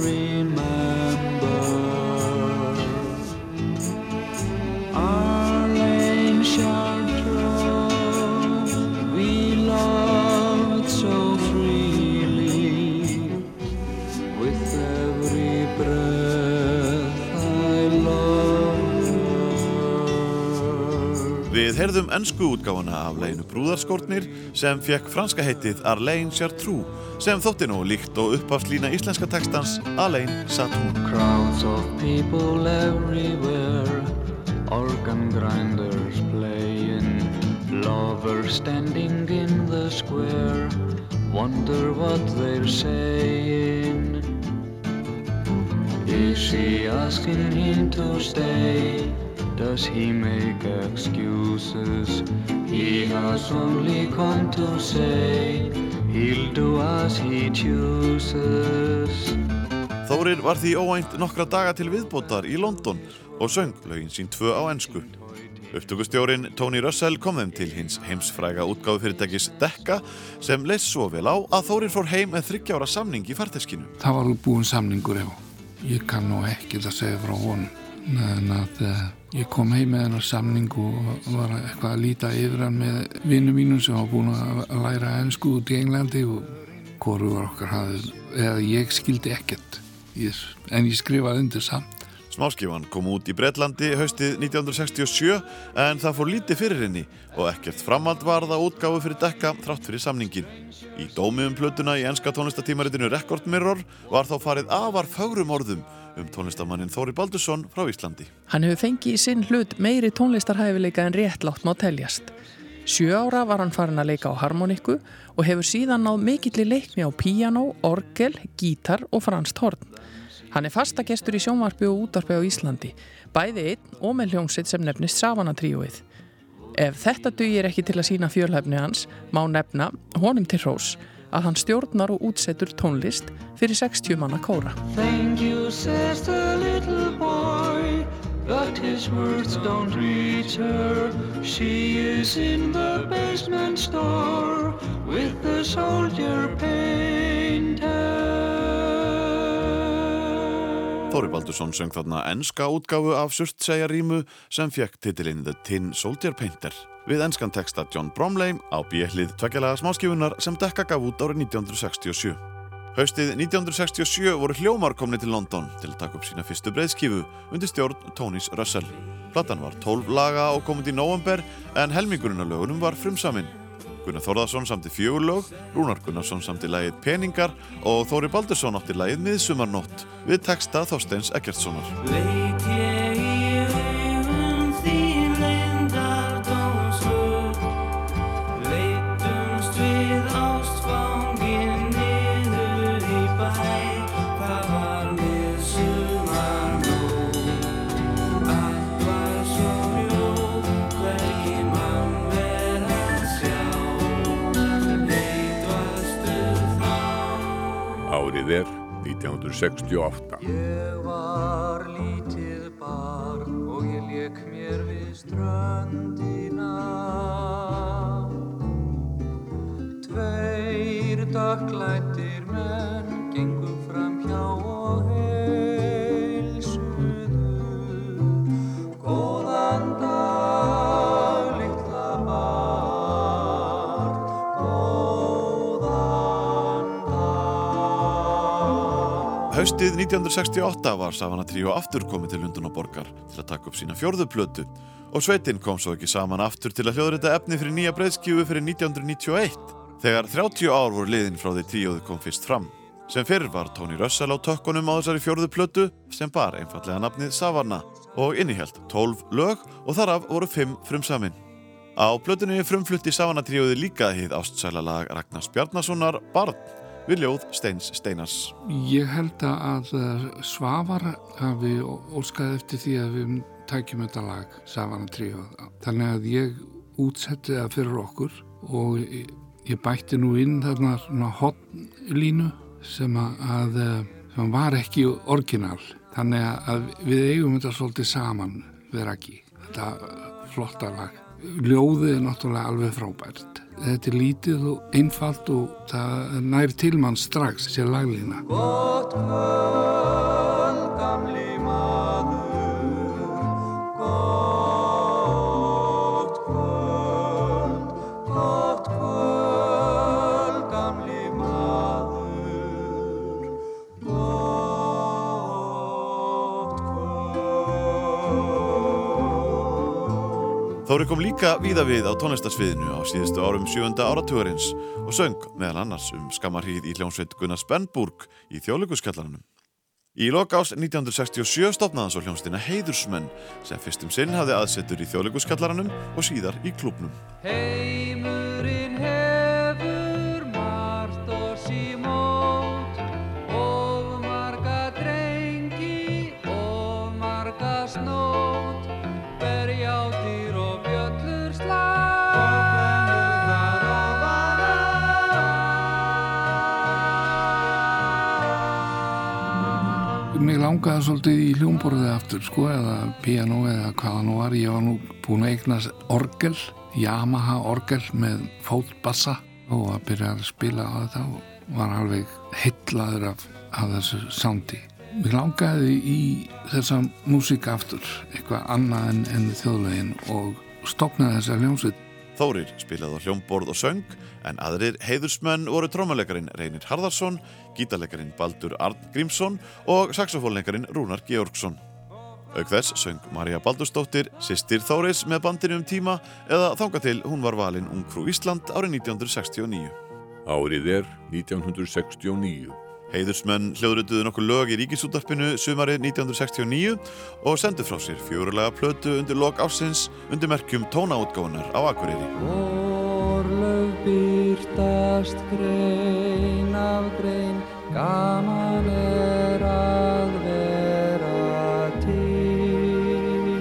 heyrðum ennsku útgáfana af leginu Brúðarskórnir sem fekk franska heitið Arlene Chartreux sem þótti nú líkt og uppafslína íslenska textans Alain Satou. Crowds of people everywhere, organ grinders playing, lovers standing in the square, wonder what they're saying. Is she asking him to stay? Does he make excuses? He has only come to say he'll do as he chooses. Þórir var því óænt nokkra daga til viðbótar í London og söng lögin sín tvö á ennsku. Upptökustjórin Tony Russell kom þeim til hins heimsfræga útgáðu fyrirtækis Dekka sem leist svo vel á að Þórir fór heim með þryggjára samning í farteskinu. Það var búin samningur ef ég kann nú ekki það segja frá honum. En að uh, ég kom heim með hennar samning og var eitthvað að líta yfir hann með vinnum mínum sem var búin að læra ennsku út í Englandi og hvoru var okkar hafið, eða ég skildi ekkert þessu, en ég skrifaði undir samt. Smáskifan kom út í Breitlandi haustið 1967 en það fór lítið fyrir henni og ekkert framhald var það útgáfu fyrir dekka þrátt fyrir samningin. Í dómi um plötuna í enska tónlistatímaritinu Record Mirror var þá farið afar fögrum orðum um tónlistamannin Þóri Baldursson frá Íslandi. Hann hefur fengið í sinn hlut meiri tónlistarhæfileika en réttlátt má teljast. Sjö ára var hann farin að leika á harmonikku og hefur síðan náð mikill í leikni á píjánó, orgel, gítar og franst horn. Hann er fastagestur í sjónvarpi og útvarpi á Íslandi, bæði einn og með hljómsitt sem nefnist Savana-tríóið. Ef þetta dugir ekki til að sína fjölhæfni hans, má nefna honum til hrós að hann stjórnar og útsettur tónlist fyrir 60 manna kóra. You, boy, store with the soldier painter. Þóri Baldursson söng þarna enska útgáfu af Surtseyjarímu sem fekk titilinn The Tin Soldier Painter við enskan texta John Bromley á bjellið tveggjalega smáskifunar sem dekka gaf út árið 1967. Haustið 1967 voru hljómar komni til London til að taka upp sína fyrstu breiðskifu undir stjórn Tónis Russell. Platan var 12 laga og komið í november en helmingurinn á lögunum var frumsaminn. Gunnar Þórðarsson samti fjögur lög, Rúnar Gunnarsson samti lægið Peningar og Þóri Baldursson átti lægið Miðsumarnótt við texta Þorsteins Eggertssonar. Árið er 1968. Ég var lítið barn og ég lék mér við ströndina Tveir dökklættir Haustið 1968 var Savana Trio aftur komið til Lundunaborgar til að taka upp sína fjörðu plötu og Sveitin kom svo ekki saman aftur til að hljóðrita efni fyrir nýja breyðskjúfu fyrir 1991 þegar 30 ár voru liðin frá því tríóðu kom fyrst fram. Sem fyrr var Tony Russell á tökkunum á þessari fjörðu plötu sem bar einfallega nafnið Savana og innihjalt 12 lög og þaraf voru 5 frumsamin. Á plötunni frumflutti Savana tríóði líka hið ástsæla lag Ragnars Bjarnasonar Barn við ljóð Steins Steinas. Ég held að Svavar hafi óskaði eftir því að við tækjum þetta lag Savana tríóð. Þannig að ég útsetti það fyrir okkur og ég bætti nú inn þarna hotnlínu sem að sem var ekki orginal þannig að við eigum þetta svolítið saman við Raki þetta flotta lag ljóðið er náttúrulega alveg frábært þetta er lítið og einfalt og það nær til mann strax sér laglína Þóri kom líka víða við á tónlistarsviðinu á síðustu árum sjönda áratugurins og söng meðal annars um skammarhýð í hljómsveit Gunnar Spennburg í þjóðleikuskallanum. Í lokás 1967 stopnaði svo hljómsdina Heiðursmenn sem fyrstum sinn hafði aðsettur í þjóðleikuskallanum og síðar í klubnum. Heimurinn langaði svolítið í hljómborðið aftur sko eða piano eða hvaða nú var. Ég var nú búin að eignast orgel Yamaha orgel með fótbassa og að byrja að spila á þetta og var alveg heitlaður af, af þessu soundi. Mér langaði í þessa músík aftur eitthvað annað en, en þjóðlegin og stopnaði þessa hljómsveit. Þórir spilaði á hljómborð og söng en aðrir heiðursmenn voru trómalegarin Reynir Harðarsson, gítarlegarin Baldur Arn Grímsson og saxofónlegarin Rúnar Georgsson. Auk þess söng Marja Baldursdóttir, sýstir Þóris með bandinu um tíma eða þanga til hún var valin Ungfrú Ísland árið 1969. Árið er 1969. Heiðursmenn hljóðrötuðu nokkuð lög í ríkisútarpinu sumarið 1969 og sendu frá sér fjórulega plötu undir lok ásins undir merkjum tónaútgáðunar á Akureyri. Byrtast grein af grein gaman er að vera til.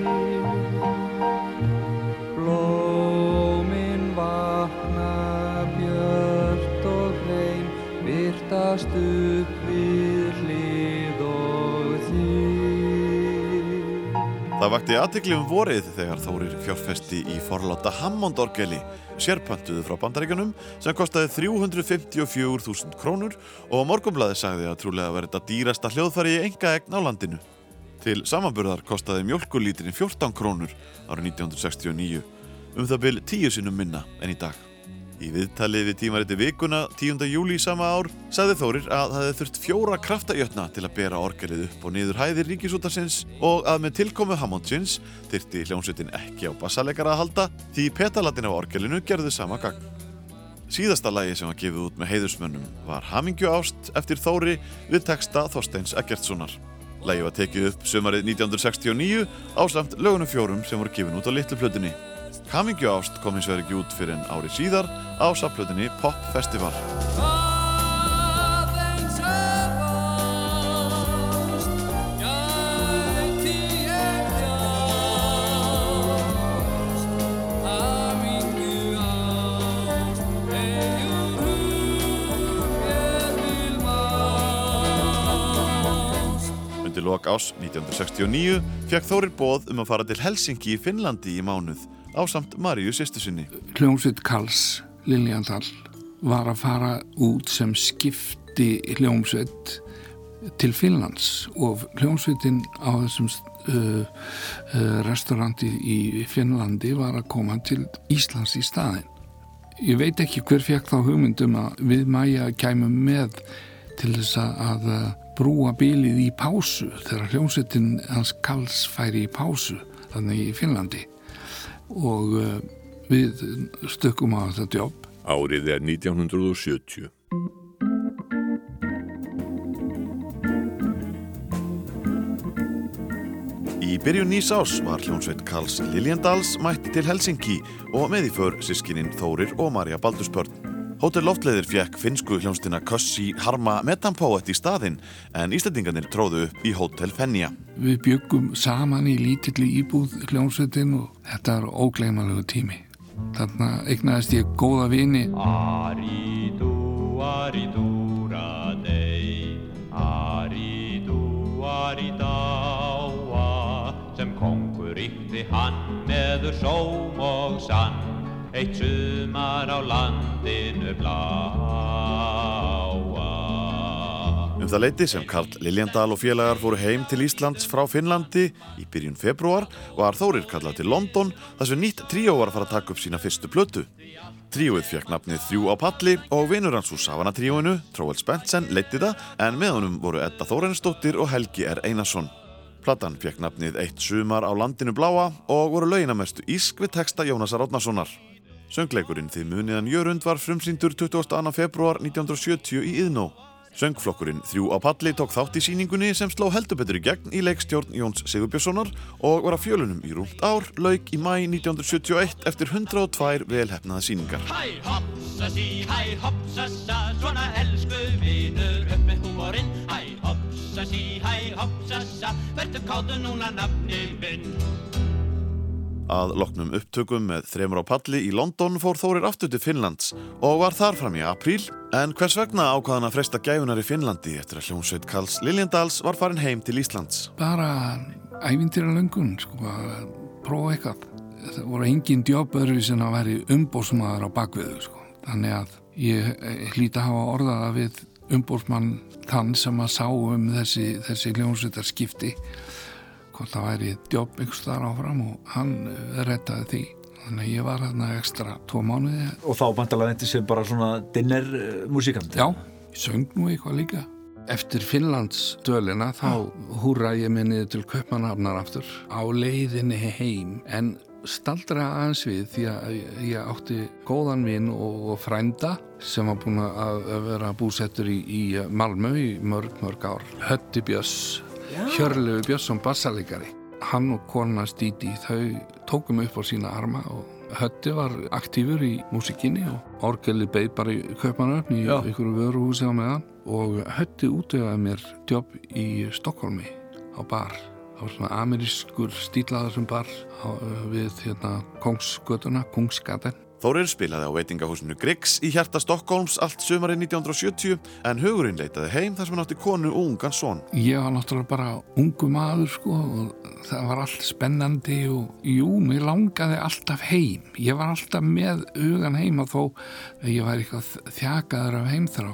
Blómin vakna björt og hrein byrtast upp Það vakti aðtekli um vorið þegar Þórir fjárfesti í forláta Hammond-orgeli, sérpöntuðu frá bandaríkanum sem kostaði 354.000 krónur og morgumblaði sagði að trúlega verið þetta dýrasta hljóðfæri í enga egn á landinu. Til samanburðar kostaði mjölkulíturinn 14 krónur árið 1969, um það byl tíu sinnum minna en í dag. Í viðtalið við tímariti vikuna 10. júli sama ár sagði Þórir að það hefði þurft fjóra kraftajötna til að bera orgelið upp og niður hæðir ríkisútarsins og að með tilkomu Hammondsins þyrti hljómsveitin ekki á bassalegara að halda því petalatin af orgelinu gerðu sama gang. Síðasta lagi sem var gefið út með heiðursmönnum var Hamingju ást eftir Þóri við texta Þorsteins Eggertssonar. Lagi var tekið upp sömarið 1969 á samt lögunum fjórum sem voru gefin út á litlu plötunni. Hamingju ást kom hins vegar ekki út fyrir en ári síðar á sapplötunni Pop Festival. Undir lok ás 1969 fekk Þórir bóð um að fara til Helsingi í Finnlandi í mánuð á samt Maríu sýstu sinni. hljómsveit Karls Liljandal var að fara út sem skipti hljómsveit til Finnlands og hljómsveitin á þessum uh, uh, restauranti í Finnlandi var að koma til Íslands í staðin. Ég veit ekki hver fekk þá hugmyndum að við mæja kæmum með til þess að uh, brúa bylið í pásu þegar hljómsettin hans Karls færi í pásu þannig í Finnlandi og uh, við stökkum á þetta jobb. Árið er 1970. Í byrjun nýs ás var hljónsveit Karls Liljendals mætt til Helsinki og með í för sískininn Þórir og Marja Baldursbörn. Hótel Loftleðir fjekk finsku hljónstina Kössi Harma Metampoet í staðinn en Íslandingarnir tróðu upp í Hótel Fenja. Við byggum saman í lítilli íbúð hljónsveitin og þetta er ógleymalegu tími. Þarna eignaðist ég góða vini. Aridu, aridúra dei, aridu, aridáa, sem kongur ykti hann meður sóm og sann, eitt sumar á landinu bláa. Um það leiti sem Karl Liljendal og félagar fóru heim til Íslands frá Finnlandi í byrjun februar var Þórir kallað til London þar sem nýtt tríó var að fara að taka upp sína fyrstu plötu. Tríóið fekk nafnið Þrjú á palli og vinur hans úr Savana tríóinu, Tróvel Spensen, leiti það en með honum voru Edda Þórensdóttir og Helgi R. Einarsson. Platan fekk nafnið Eitt sumar á landinu bláa og voru launamestu ísk við texta Jónasar Átnarssonar. Söngleikurinn Þið muniðan Jörund var frumsýndur 22. februar 1970 í Íðnó. Söngflokkurinn Þrjú á palli tók þátt í síningunni sem sló heldur betur í gegn í leikstjórn Jóns Sigurbjörnssonar og var að fjölunum í rúmt ár, lauk í mæ 1971 eftir 102 velhefnaða síningar. Hæ hoppsa sí, hæ hoppsa sa, svona elsku vinur upp með húmorinn. Hæ hoppsa sí, hæ hoppsa sa, verður káttu núna nafni minn. Að loknum upptökum með þremur á palli í London fór Þórir aftur til Finnlands og var þar fram í apríl en hvers vegna ákvaðan að fresta gæfunar í Finnlandi eftir að hljómsveit Karls Liljendals var farin heim til Íslands. Bara ævintýra löngun, sko, að prófa eitthvað. Það voru engin djóp öðru sem að veri umbósmaður á bakviðu, sko. Þannig að ég hlýta að hafa orðaða við umbósmann þann sem að sá um þessi, þessi hljómsveitar skipti hvort það væri djóp ykkur staðar áfram og hann rettaði því. Þannig að ég var hérna ekstra tvo mánuði. Og þá bantalega endi sem bara svona dinner músikant Já, ég söng nú eitthvað líka. Eftir Finnlands dölina þá húra ég mig niður til Kaupmannhafnar aftur. Á leiðinni heim en staldra aðeins við því að ég átti góðan vinn og frænda sem var búin að vera búsettur í, í Malmö í mörg, mörg ár. Hötti Björns Hjörlegu Björnsson bassalegari hann og kona Stíti þau tókum upp á sína arma og Hötti var aktífur í músikinni og orgeli beig bara í Kaupanöfn í ykkur vöruhúsi á meðan. Og Hötti útöðaði mér jobb í Stokkólmi á bar. Það var svona amerískur stílaðar sem bar á, við hérna Kongsgötuna, Kungsgaten Þórir spilaði á veitingahúsinu Griggs í hjarta Stokkólms allt sömari 1970 en hugurinn leitaði heim þar sem hann átti konu og ungan son. Ég var náttúrulega bara ungu maður sko og það var allt spennandi og jú, mér langaði alltaf heim. Ég var alltaf með hugan heima þó að ég var eitthvað þjakaður af heimþrá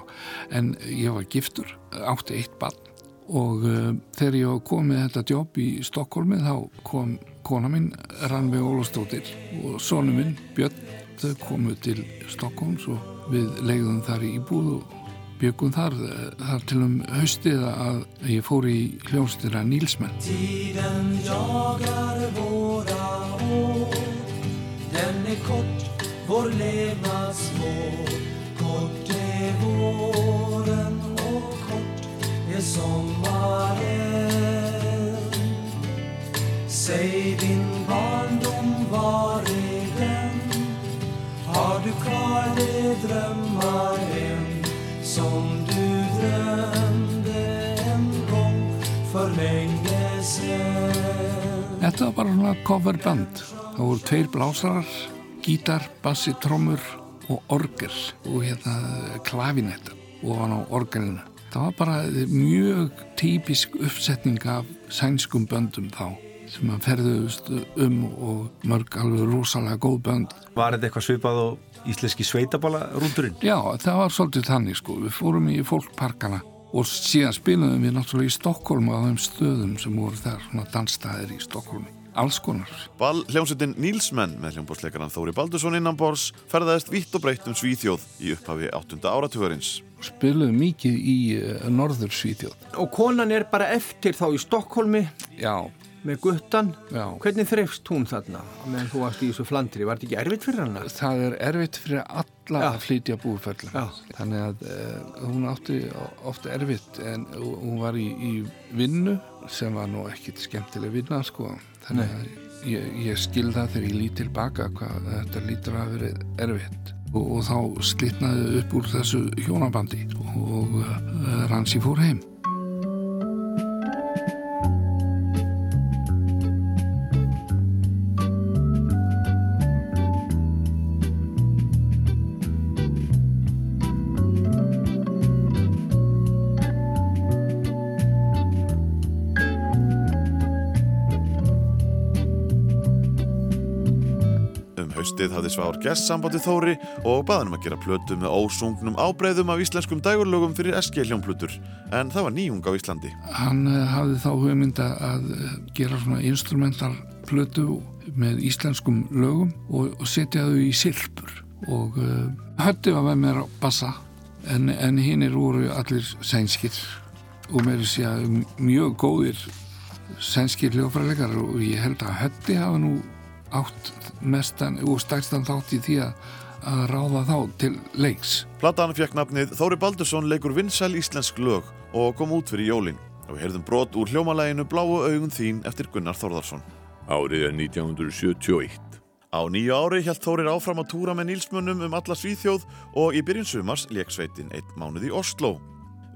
en ég var giftur, átti eitt barn og uh, þegar ég kom með þetta jobb í Stokkólmi þá kom kona minn Ranvi Ólafstóttir og sonu minn Björn þau komu til Stokkons og við leiðum þar í búð og byggum þar. Þar til um haustið að ég fór í hljómsdýra Nílsmenn. Tíðan jagar våra år Den är kort, vår levnad svår Kort er våren och kort är sommaren Säg din barndom, var? Har du kvar de drömmar än som du drömde en gång för länge sen? Þetta var bara svona coverband það voru tveir blásarar gítar, bassi, trommur og orgel og hérna klavinetta og hann á orgelinu það var bara mjög típisk uppsetning af sænskum böndum þá sem að ferðuðust um og mörg alveg rosalega góð bönd. Var þetta eitthvað svipað á íslenski sveitabala rúndurinn? Já, það var svolítið þannig sko. Við fórum í fólkparkana og síðan spilaðum við náttúrulega í Stokkólm á þeim stöðum sem voru þar, svona dansstæðir í Stokkólmi. alls konar. Ball hljómsveitin Nílsmenn með hljómbórsleikaran Þóri Baldursson innanbors ferðaðist vitt og breytt um Svíþjóð í upphafi 8. áratugurins. Spiluðu mikið í uh, norður Svíþjóð. Og konan er bara eftir þá í Stokkólmi Já. Með guttan. Já. Hvernig þreifst hún þarna meðan þú varst í þessu flandri? Var þetta ekki erfitt fyrir hana? Það er erfitt fyrir alla Já. að flytja búferðlum. Já. Þannig að uh, hún átti ofta erfitt en hún var í, í vinnu sem var nú ekkit skemmtileg vinna sko. Þannig að ég, ég skil það þegar ég lít tilbaka hvað þetta lítur að verið erfitt. Og, og þá slitnaði upp úr þessu hjónabandi og uh, Ransi fór heim. Haustið hafði Svavar gest sambandi Þóri og baðanum að gera plötu með ósungnum ábreyðum af íslenskum dægurlögum fyrir SG hljómplutur en það var nýjung á Íslandi. Hann uh, hafði þá hugmynda að uh, gera svona instrumental plötu með íslenskum lögum og, og setja þau í silpur og uh, hötti var með mér á bassa en, en hinn er voru allir sænskir. Og með þess að mjög góðir sænskir hljófræleikar og ég held að hötti hafa nú átt mestan og stærstan þátt í því að, að ráða þá til leiks. Platan fekk nafnið Þóri Baldursson leikur vinsæl íslensk lög og kom út fyrir jólin og við heyrðum brot úr hljómalæginu Bláu augun þín eftir Gunnar Þórðarsson. Árið er 1971. Á nýju ári hjælt Þórir áfram að túra með nýlsmönnum um alla Svíþjóð og í byrjun sumars leik sveitin einn mánuð í Oslo.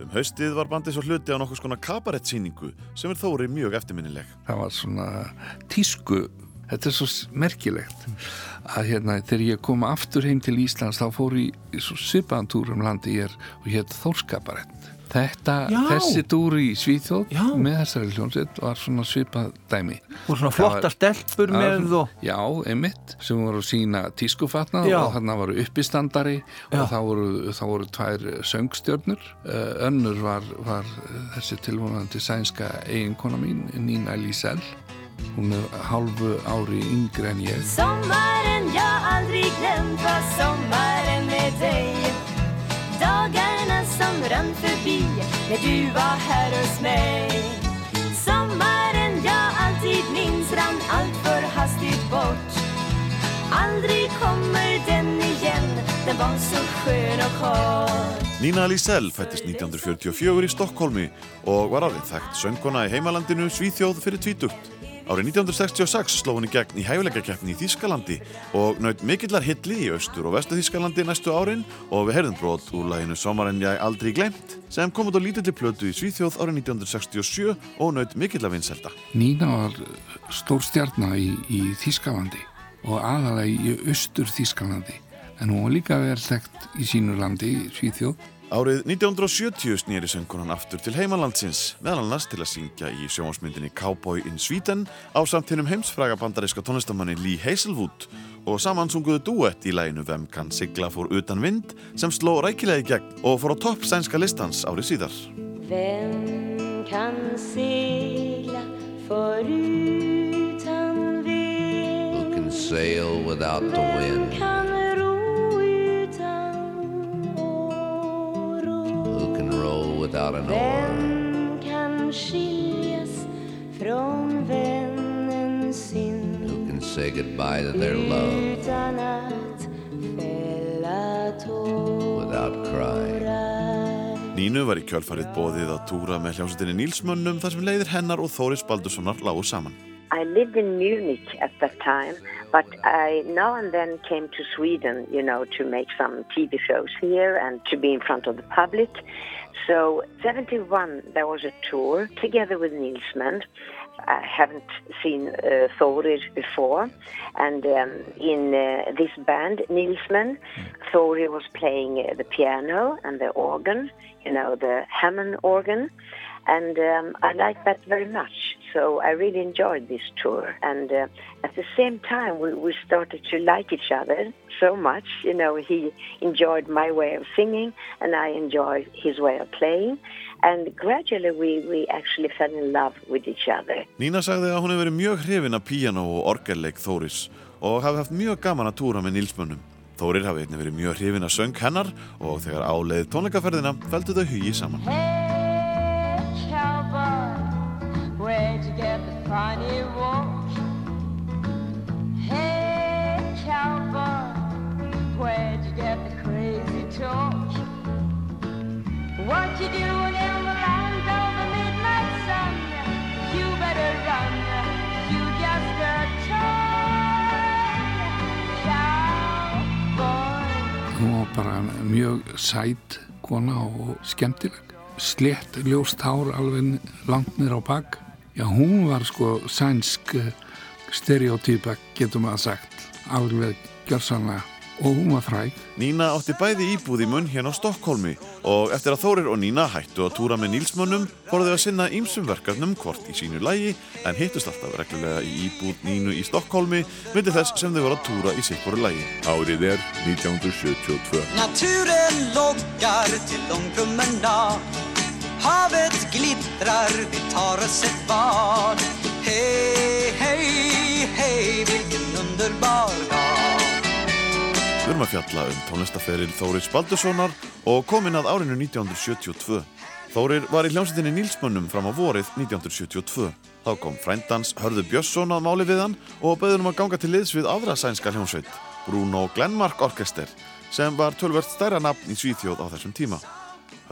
Um haustið var bandið svo hluti á nokkus konar kabarettsýningu sem er Þóri mjög eftirminnileg. það var svona tísku þetta er svo merkilegt að hérna þegar ég kom aftur heim til Íslands þá fór ég í svo svipaðan túr um landi ég er og hétt Þórskaparett þetta, Já. þessi túr í Svíþjóð Já. með þessari hljómsveit var svona svipað dæmi Og svona flotta stelpur með og... Já, einmitt, sem voru að sína tískufatnað Já. og þarna voru uppistandari og þá voru, þá voru tvær söngstjörnur uh, önnur var, var eh, þessi tilvonandi sænska eiginkona mín, Nína Lísell hún er hálfu ári yngri en ég. Sommaren jag aldrig glömt var sommaren med dig. Dagarna som rann förbi när du var här hos mig. Sommaren jag alltid minns rann allt för hastigt bort. Aldrig kommer den igen, den var så skön och kort. Nína Lísell fættist 1944 í Stokkólmi og var árið þekkt söngkona í heimalandinu Svíþjóð fyrir tvítugt. Árið 1966 sló í gegn í hæfileikakeppni í Þískalandi og naut mikillar hilli í austur og vestu Þískalandi næstu árin og við heyrðum brot úr læginu Sommaren ég aldrei glemt sem kom út á lítilli plötu í Svíþjóð árið 1967 og naut mikillar vinselda. Nína var stór stjarnar í, í Þískalandi og aðalega í austur Þískalandi en hún var líka vel þekkt í sínu landi, Svíþjóð Árið 1970 snýri söngkonan aftur til heimalandsins, meðal annars til að syngja í sjónvarsmyndinni Cowboy in Sweden á samt hinnum heimsfræga bandaríska tónlistamanni Lee Hazelwood og saman sunguðu duett í læginu Vem kann sigla fór utan vind sem sló rækilega í gegn og fór á topp sænska listans árið síðar. Vem kan segla förutan vind? Who can sail without the wind? Without an oar? Vem kan skiljas från vännen sin? Who can say goodbye to their love Utan att fälla tårar without crying? Nínu var í kjölfarið bóðið að túra með hljómsveitinni Nílsmönnum þar sem leiðir hennar og Þóris Baldurssonar lágu saman. I lived in Munich at that time, but I now and then came to Sweden, you know, to make some TV shows here and to be in front of the public. So, 71, there was a tour together with Nilsman. I haven't seen uh, Thorir before. And um, in uh, this band, Nilsman, Thorir was playing uh, the piano and the organ, you know, the Hammond organ. And um, I like that very much. So I really enjoyed this tour. And uh, at the same time, we, we started to like each other so much. You know, he enjoyed my way of singing, and I enjoyed his way of playing. And gradually, we, we actually fell in love with each other. Nína sagði að hún hefur verið mjög hrifin af píano og orgelleik Þóris og hafi haft mjög gaman að túra með Nílsmönnum. Þórir hafi einnig verið mjög hrifin af söng hennar og þegar áleið tónleikaferðina feldu þau hugi saman. Funny walk? Hey, cowboy, where'd you get the crazy talk? What you doing in the land of the midnight sun? You better run, you just a toy cowboy. Hún var bara mjög sæt kona og skemmtileg. Slett ljóst hár alveg langt nýra á bak. Já, hún var sko sænsk eh, stereotýpa, getur maður sagt. Alveg gjörsanlega. Og hún var fræg. Nína átti bæði íbúð í munn hérna á Stokkólmi og eftir að Þórir og Nína hættu að túra með Nílsmönnum fóru þau að sinna ímsum verkefnum hvort í sínu lægi en hittust alltaf reglulega í íbúð Nínu í Stokkólmi myndi þess sem þau voru að túra í sikkoru lægi. Árið er 1972. Naturen lockar till lång promenad Havet glittrar, vi tar oss ett bad Hej, hej, hej, vilken underbar dag Við erum að fjalla um tónlistaferil Þóris Baldurssonar og komin að árinu 1972. Þórir var í hljómsveitinni Nílsmönnum fram á vorið 1972. Þá kom frændans Hörður Björnsson að máli við hann og bauðum að ganga til liðs við aðra sænska hljómsveit, Bruno Glenmark Orkester, sem var tölvert stærra nafn í Svíþjóð á þessum tíma.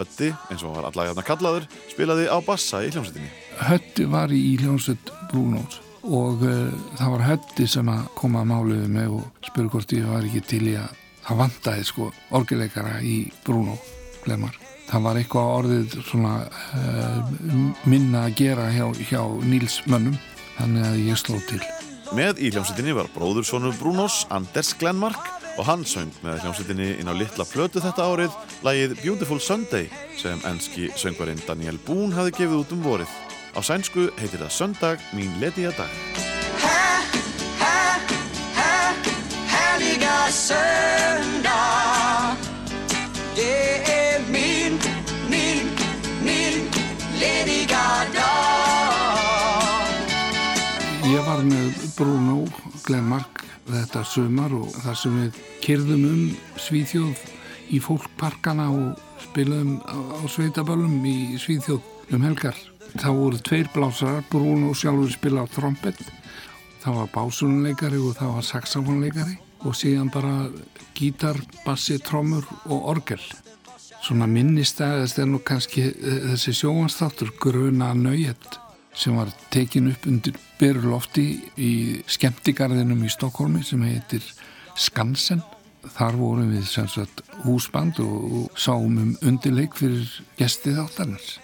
Hötti, eins og var allagarna kallaður, spilaði á bassa í hljómsveitinni. Hötti var í hljómsveit Brúnós og uh, það var Hötti sem að koma að máliðu mig og spurði hvort ég var ekki til í að það vantaði sko orgileikara í Brúnó glemar. Það var eitthvað orðið svona uh, minna að gera hjá, hjá Níls mönnum þannig að ég sló til. Með í hljómsveitinni var bróðursonur Brúnós, Anders Glenmark og hann söng með hljómsveitinni inn á litla plötu þetta árið lagið Beautiful Sunday sem enski söngvarinn Daniel Boone hafi gefið út um vorið. Á sænsku heitir það Söndag mín lediga dag. Härliga söndag Det är min, min, min lediga dag Ég var með Bruno Glenmark þetta sumar og þar sem við kyrðum um Svíþjóð í fólkparkana og spilum á, sveitaböllum í Svíþjóð um helgar. Það voru tveir blásarar, Bruno sjálfur spila á trompet, það var básunleikari og það var saxofónleikari og síðan bara gítar, bassi, trommur og orgel. Svona minnistæðist er nú kannski eh, þessi sjóanstáttur Gruna Nöyet sem var tekin upp undir Berulofti í skemmtigarðinum í Stokkólmi sem heitir Skansen. Þar vorum við sagt húsband og sáum um undirleik fyrir gestið þáttarins.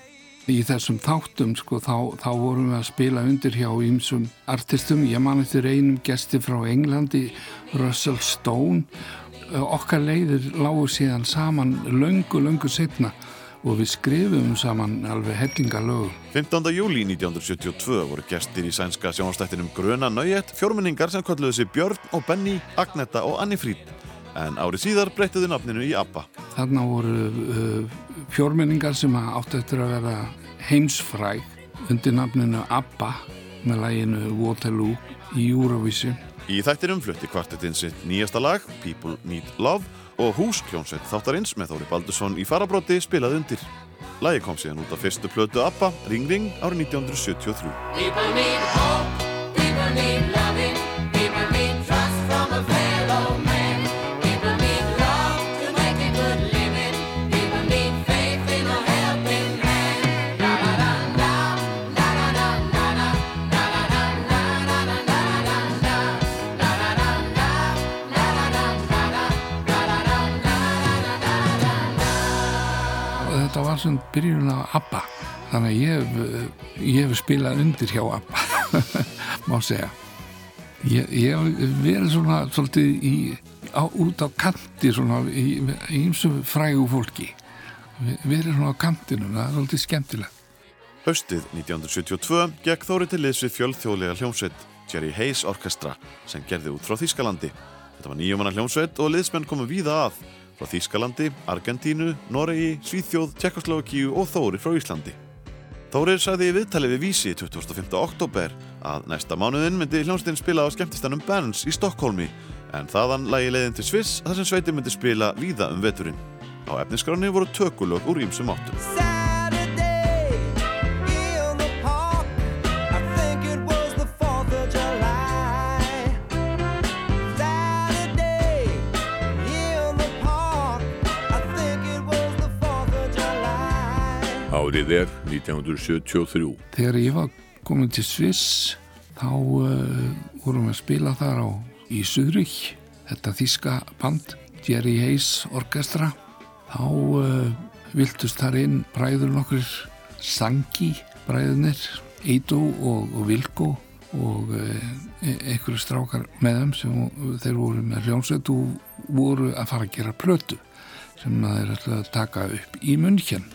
Í þessum þáttum sko þá, þá vorum við að spila undir hjá ýmsum artistum. Ég man eftir einum gesti frá Englandi, Russell Stone. Okkar leiðir lágu síðan saman löngu, löngu setna og við skrifum saman alveg hellinga lögum. 15. júli 1972 voru gestir í sænska sjónastættinum Gröna Nöyet fjórmenningar sem kalluðu sig Björn og Benny, Agneta og Anni Fríd. En árið síðar breyttuðu nafninu í ABBA. Þarna voru uh, fjórmenningar sem áttu eftir að vera heimsfræg undir nafninu ABBA með læginu Waterloo í Eurovision. Í þættinum flutti kvartetinn sitt nýjasta lag, People Need Love, og húskljónsveit þáttarins með Þóri Baldursson í farabróti spilaði undir. Lagi kom síðan út af fyrstu plötu ABBA, Ring Ring, árið 1973. sem byrjun á ABBA. Þannig að ég hef, ég hef spilað undir hjá ABBA, má segja. Ég, ég hef verið svona svolítið í, á, út á kanti svona í, ymsum frægu fólki. Verið svona á kantinu, það er svolítið skemmtilegt. Haustið 1972 gekk Þóri til liðs við fjölþjóðlega hljómsveit Jerry Hayes Orkestra sem gerði út frá Þýskalandi. Þetta var nýjumanna hljómsveit og liðsmenn komu víða að frá Þýskalandi, Argentínu, Noregi, Svíþjóð, Tjekkoslovakíu og Þóri frá Íslandi. Þórir sagði í viðtali við Vísi 25. oktober að næsta mánuðin myndi hljómsveitinn spila á skemmtistanum Berns í Stokkólmi en þaðan lægi leiðin til Sviss þar sem sveitin myndi spila víða um veturinn. Á efniskráni voru tökulög úr ímsum áttum. Árið er 1973. Þegar ég var komin til Sviss þá uh, vorum við að spila þar á í Suðrich, þetta þíska band Jerry Hayes Orkestra þá uh, viltust þar inn bræður nokkur Sangi bræðunir, Eidó og, og Vilko og uh, einhverju strákar með þeim sem þeir voru með hljómsveit og voru að fara að gera plötu sem þeir ætlaði að taka upp í München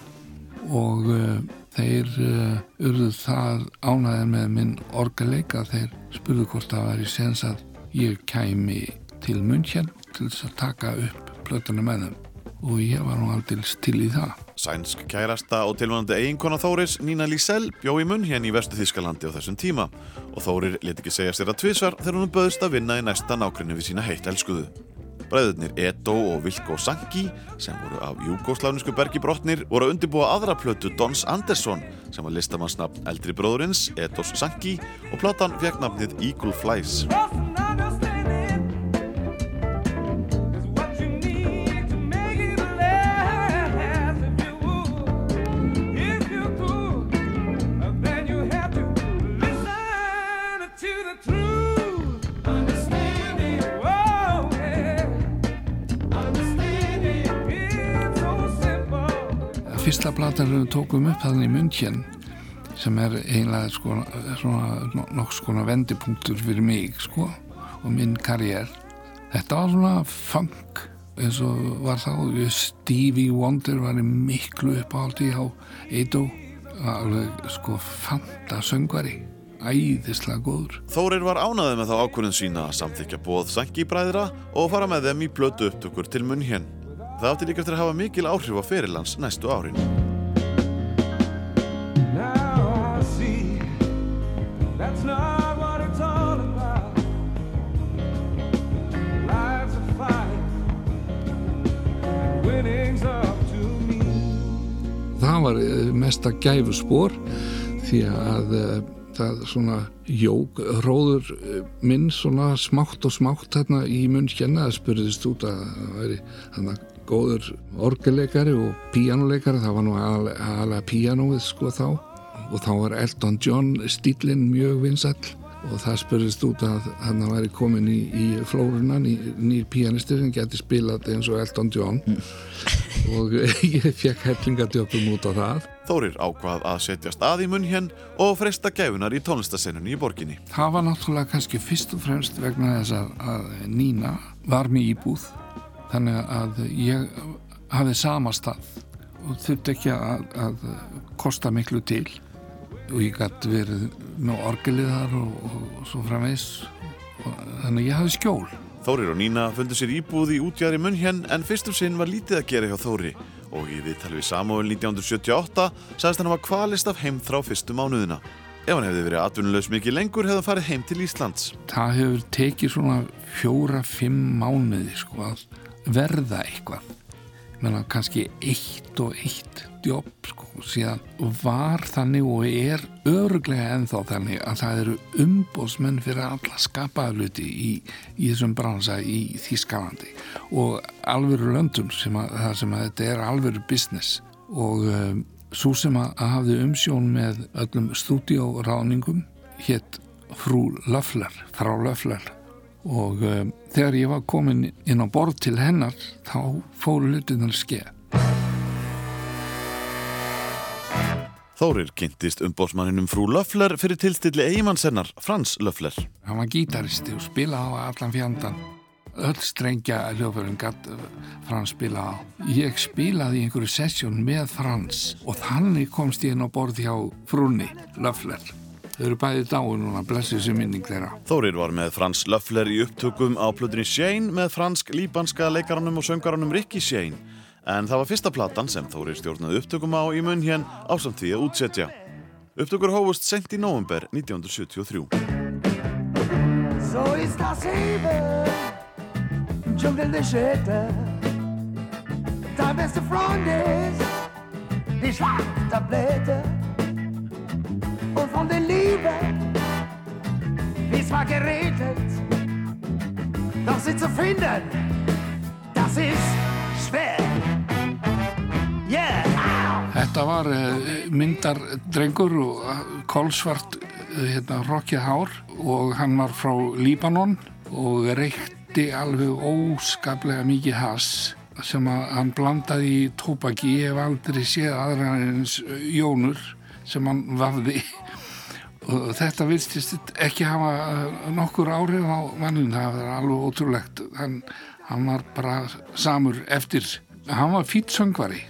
og uh, þeir uh, urðu það ánæðið með minn orgaleik að þeir spurðu hvort það væri sens að ég kæmi til München til þess að taka upp plötuna með þeim og ég var nú aldrei til í það. Sænsk kærasta og tilvonandi eiginkona Þóris, Nína Lísell, bjó í munn hérna í vestu Þískalandi á þessum tíma og Þórir let ekki segja sér að tvísvar þegar hún böðst að vinna í næsta nákrenni við sína heitt elskuðu. Bræðurnir Edo og Vilko Sanki, sem voru af júgósláfnisku bergi brotnir, voru að undirbúa aðra plötu Dons Andersson, sem var listamannsnafn eldri bróðurins, Edos Sanki, og platan fekk nafnið Eagle Flies. Fyrsta platan sem við tókum upp þannig í München sem er eiginlega sko, nokks konar vendipunktur fyrir mig sko og minn karriér. Þetta var svona funk eins og var þá Stevie Wonder var miklu uppáhaldi á Edo alveg sko fanta söngvari æðislega góður. Þórir var ánaðið með þá ákvörðin sína að samþykja bóð Sanki bræðra og fara með þeim í blötu upptökur til munn hér. Það átti líka eftir að hafa mikil áhrif á ferilans næstu árin. Now I see that's not what it's all about. Life's a fight, and winning's up to me. Það var eh, mesta gæfuspor því að eh, það svona jók róður eh, minn svona smátt og smátt hérna í munn hérna að spurðist út að það væri hann að góður orgelleikari og píjánuleikari, það var nú aðalega píjánúið sko þá. Og þá var Elton John stílinn mjög vinsall og það spurðist út að hann væri komin í, í flórunna, ný, nýr píjanisti sem geti spilað eins og Elton John. Og ég fekk hellingadjöpum út á það. Þórir ákvað að setja stað í munn hér og freysta gæfunar í tónlistasennunni í borginni. Það var náttúrulega kannski fyrst og fremst vegna þess að, að Nína var með íbúð þannig að ég hafði sama stað og þurfti ekki að, að kosta miklu til og ég gæti verið með orgeliðar og, og, og svo framvegs þannig að ég hafði skjól Þórir og Nína fundu sér íbúð í útjæðri munn hér en fyrstum sinn var lítið að gera hjá Þóri og í viðtali við Samuel 1978 sagðist hann að kvalist af heimþrá fyrstu mánuðina. Ef hann hefði verið atvinnulegs mikið lengur hefði hann farið heim til Íslands. Það hefur tekið svona fjóra-fimm mánuði sko að verða eitthvað. Menna kannski eitt og eitt jobb sko síðan var þannig og er örglega ennþá þannig að það eru umbóðsmenn fyrir alla skapaðluti í, í þessum bransa í Þískalandi og alvöru löndum sem að, sem að þetta er alvöru business og um, svo sem að, hafði umsjón með öllum stúdíóráningum hétt frú Löffler, frá Löffler og um, þegar ég var komin inn á borð til hennar þá fóru hlutinnar skeið Þórir kynntist umbósmanninum frú Löffler fyrir tilstilli eigimann sennar, Frans Löffler. Hann var gítaristi og spilaði á allan fjandan öll strengja hljóðfærin gatt Frans spila á. Ég spilaði í einhverju sessjón með Frans og þannig komst ég inn á borð hjá frúnni, Löffler. Þau eru bæði dáin núna, blessu þessi minning þeirra. Þórir var með Frans Löffler í upptökum á plötunni Shane með fransk-líbanska leikaranum og söngaranum Ricky Shane. En það var fyrsta platan sem Þórir stjórnaði upptökum á í munn hér ásamt því að útsetja. Upptökur hófust sent í november 1973. Så i Stadshaven Djungeln är sköte Ta bästa från det De slakttabletter Och från det livet Vi smakar redet Das ist zu finden Das ist schwer Yeah. Þetta var uh, myndardrengur og uh, kolsvart uh, hérna, rokkið hár. Og hann var frá Líbanon og reykti alveg óskaplega mikið hass sem hann blandaði í tópaki. Ég hef aldrei séð aðra eins jónur sem hann vafði og þetta virtist ekki hafa uh, nokkur áhrif á mannin, það var alveg ótrúlegt. Hann, hann var bara samur eftir. Hann var fýtt söngvari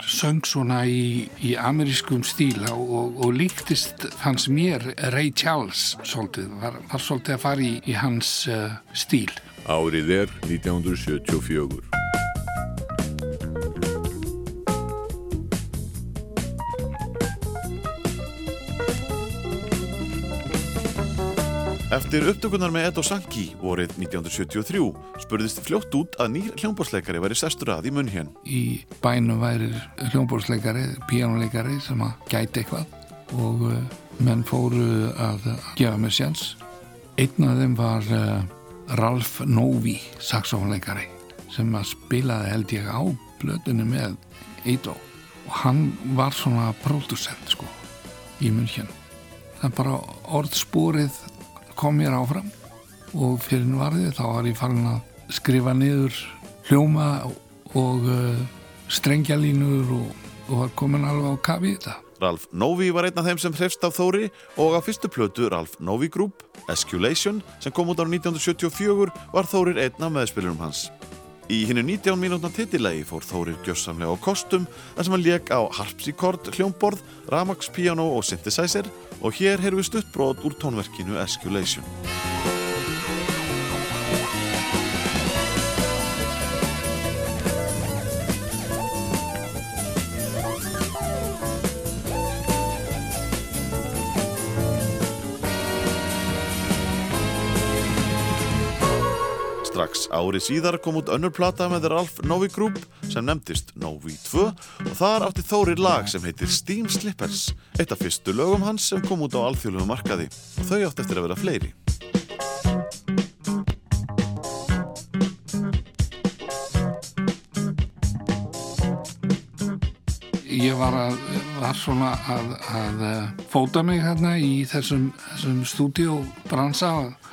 söng svona í, í amerískum stíl og, og, og líktist hans mér Ray Charles svolítið, var, var svolítið að fara í, í hans uh, stíl. Árið er 1974. Eftir upptökunar með Edo Sanki vorið 1973 spurðist fljótt út að nýr hljómbórsleikari væri sestur að í munn hér. Í bænum væri hljómbórsleikari, píjánuleikari sem að gæti eitthvað og uh, menn fóru að gefa mér sjans. Einn af þeim var uh, Ralf Novi, saxofónleikari sem að spilaði held ég á blötunni með Edo og hann var svona pródusent sko í munn hér. Það bara orðspórið kom mér áfram og fyrir nvarði þá var ég farin að skrifa niður hljóma og uh, strengjalínur og, og var komin alveg á kafi í þetta. Ralf Novi var einn af þeim sem hrefst af Þóri og á fyrstu plötu Ralf Novi Group, Esculation, sem kom út á 1974 var Þórir einn af meðspilurum hans. Í hinnu 19 mínútna titillegi fór Þórir gjössamlega á kostum þar sem hann leik á harpsíkord, hljómborð, ramagspiano og synthesizer og hér heyrðu við stuttbrót úr tónverkinu Esculation. Strax árið síðar kom út önnur plata með Ralf Novi Group sem nefndist Novi 2 og þar átti Þórir lag sem heitir Steam Slippers, eitt af fyrstu lögum hans sem kom út á alþjóðlegu markaði og þau átti eftir að vera fleiri. Ég var, að, var svona að, að fóta mig hérna í þessum, þessum stúdíobransa og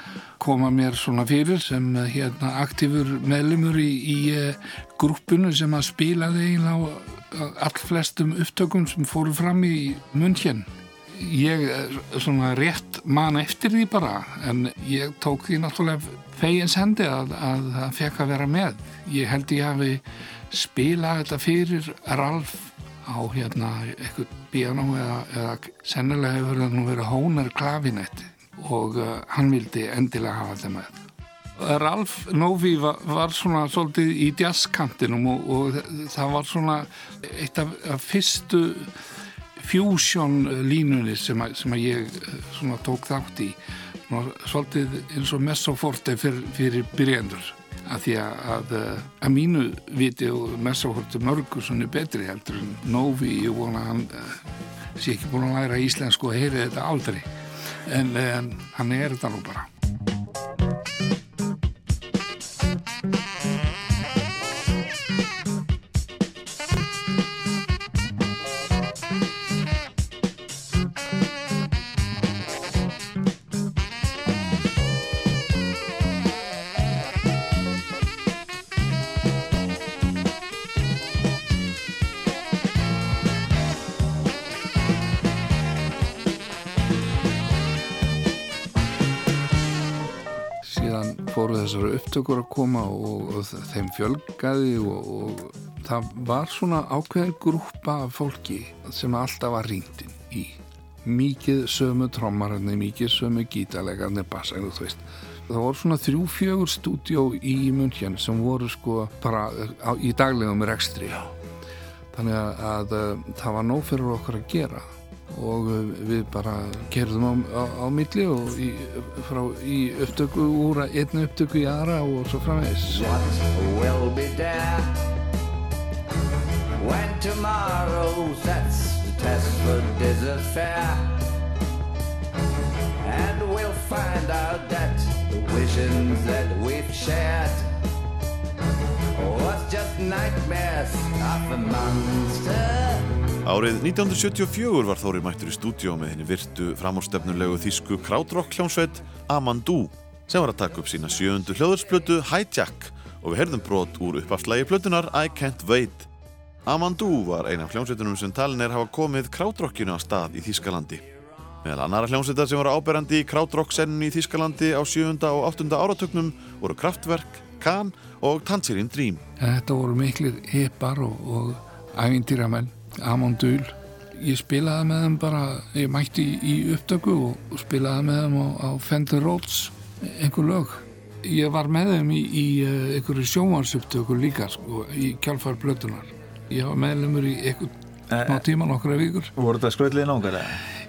koma mér svona fyrir sem hérna aktífur meðlumur í, í grúppunu sem að spilaði eiginlega allflestum upptökum sem fóru fram í munnkjenn. Ég svona rétt man eftir því bara en ég tók því náttúrulega fegins hendi að, að það fekk að vera með. Ég held ég hafi spilað þetta fyrir Ralf á hérna eitthvað piano eða, eða sennilega hefur það nú verið hónar klavinetti og uh, hann vildi endilega hafa þetta með. Ralf Novi var, var svona svolítið í jazzkantinum og, og það var svona eitt af, af fyrstu fusion línunni sem, sem að ég svona tók þátt í svolítið eins og messoforte fyrir, fyrir byrjendur að því að, að að mínu viti og messoforte mörgur svona betri heldur en Novi, ég vona hann sé ekki búin að læra íslensku og heyri þetta aldrei en, en hann er þetta nú bara koma og, og þeim fjölgaði og, og það var svona ákveðin grúpa af fólki sem alltaf var ringtin í. Mikið sömu trommararni, mikið sömu gítalegarni, bassarni, þú veist. Það voru svona þrjú fjögur stúdjó í München sem voru sko bara á, í daglegum rekstri. Þannig að, að það var nóg fyrir okkur að gera og við bara kerðum á, á, á milli og í, frá, í upptöku úr einnu upptöku í aðra og svo framvegs there when tomorrow sets the test for desert fair? And we'll find out that the visions that we've shared was just nightmares of a monster. Árið 1974 var Þóri mættur í stúdíó með henni virtu framhástefnulegu þýsku krautrock hljómsveit Amandu sem var að taka upp sína sjöundu hljóðursplötu Hijack og við heyrðum brot úr uppafslægi plötunar I Can't Wait. Amandu var eina af hljómsveitunum sem talin er hafa komið krautrockinu á stað í Þýskalandi. Meðal annara hljómsveitar sem voru áberandi í krautrock-senninu í Þýskalandi á 7. og 8. áratögnum voru Kraftwerk, Kahn og Tangerine Dream. Þetta voru miklir hipar og, og ævintýramenn, Amondul. Ég spilaði með þeim bara, ég mætti í, upptöku og, spilaði með þeim á, á Fender Rhodes, einhver lög. Ég var með þeim í, í uh, einhverju sjónvarsupptöku líka, sko, í kjálfar blötunar. Ég var meðlumur í einhver smá tíma nokkra vikur. Voru þetta skröldliðin ángar?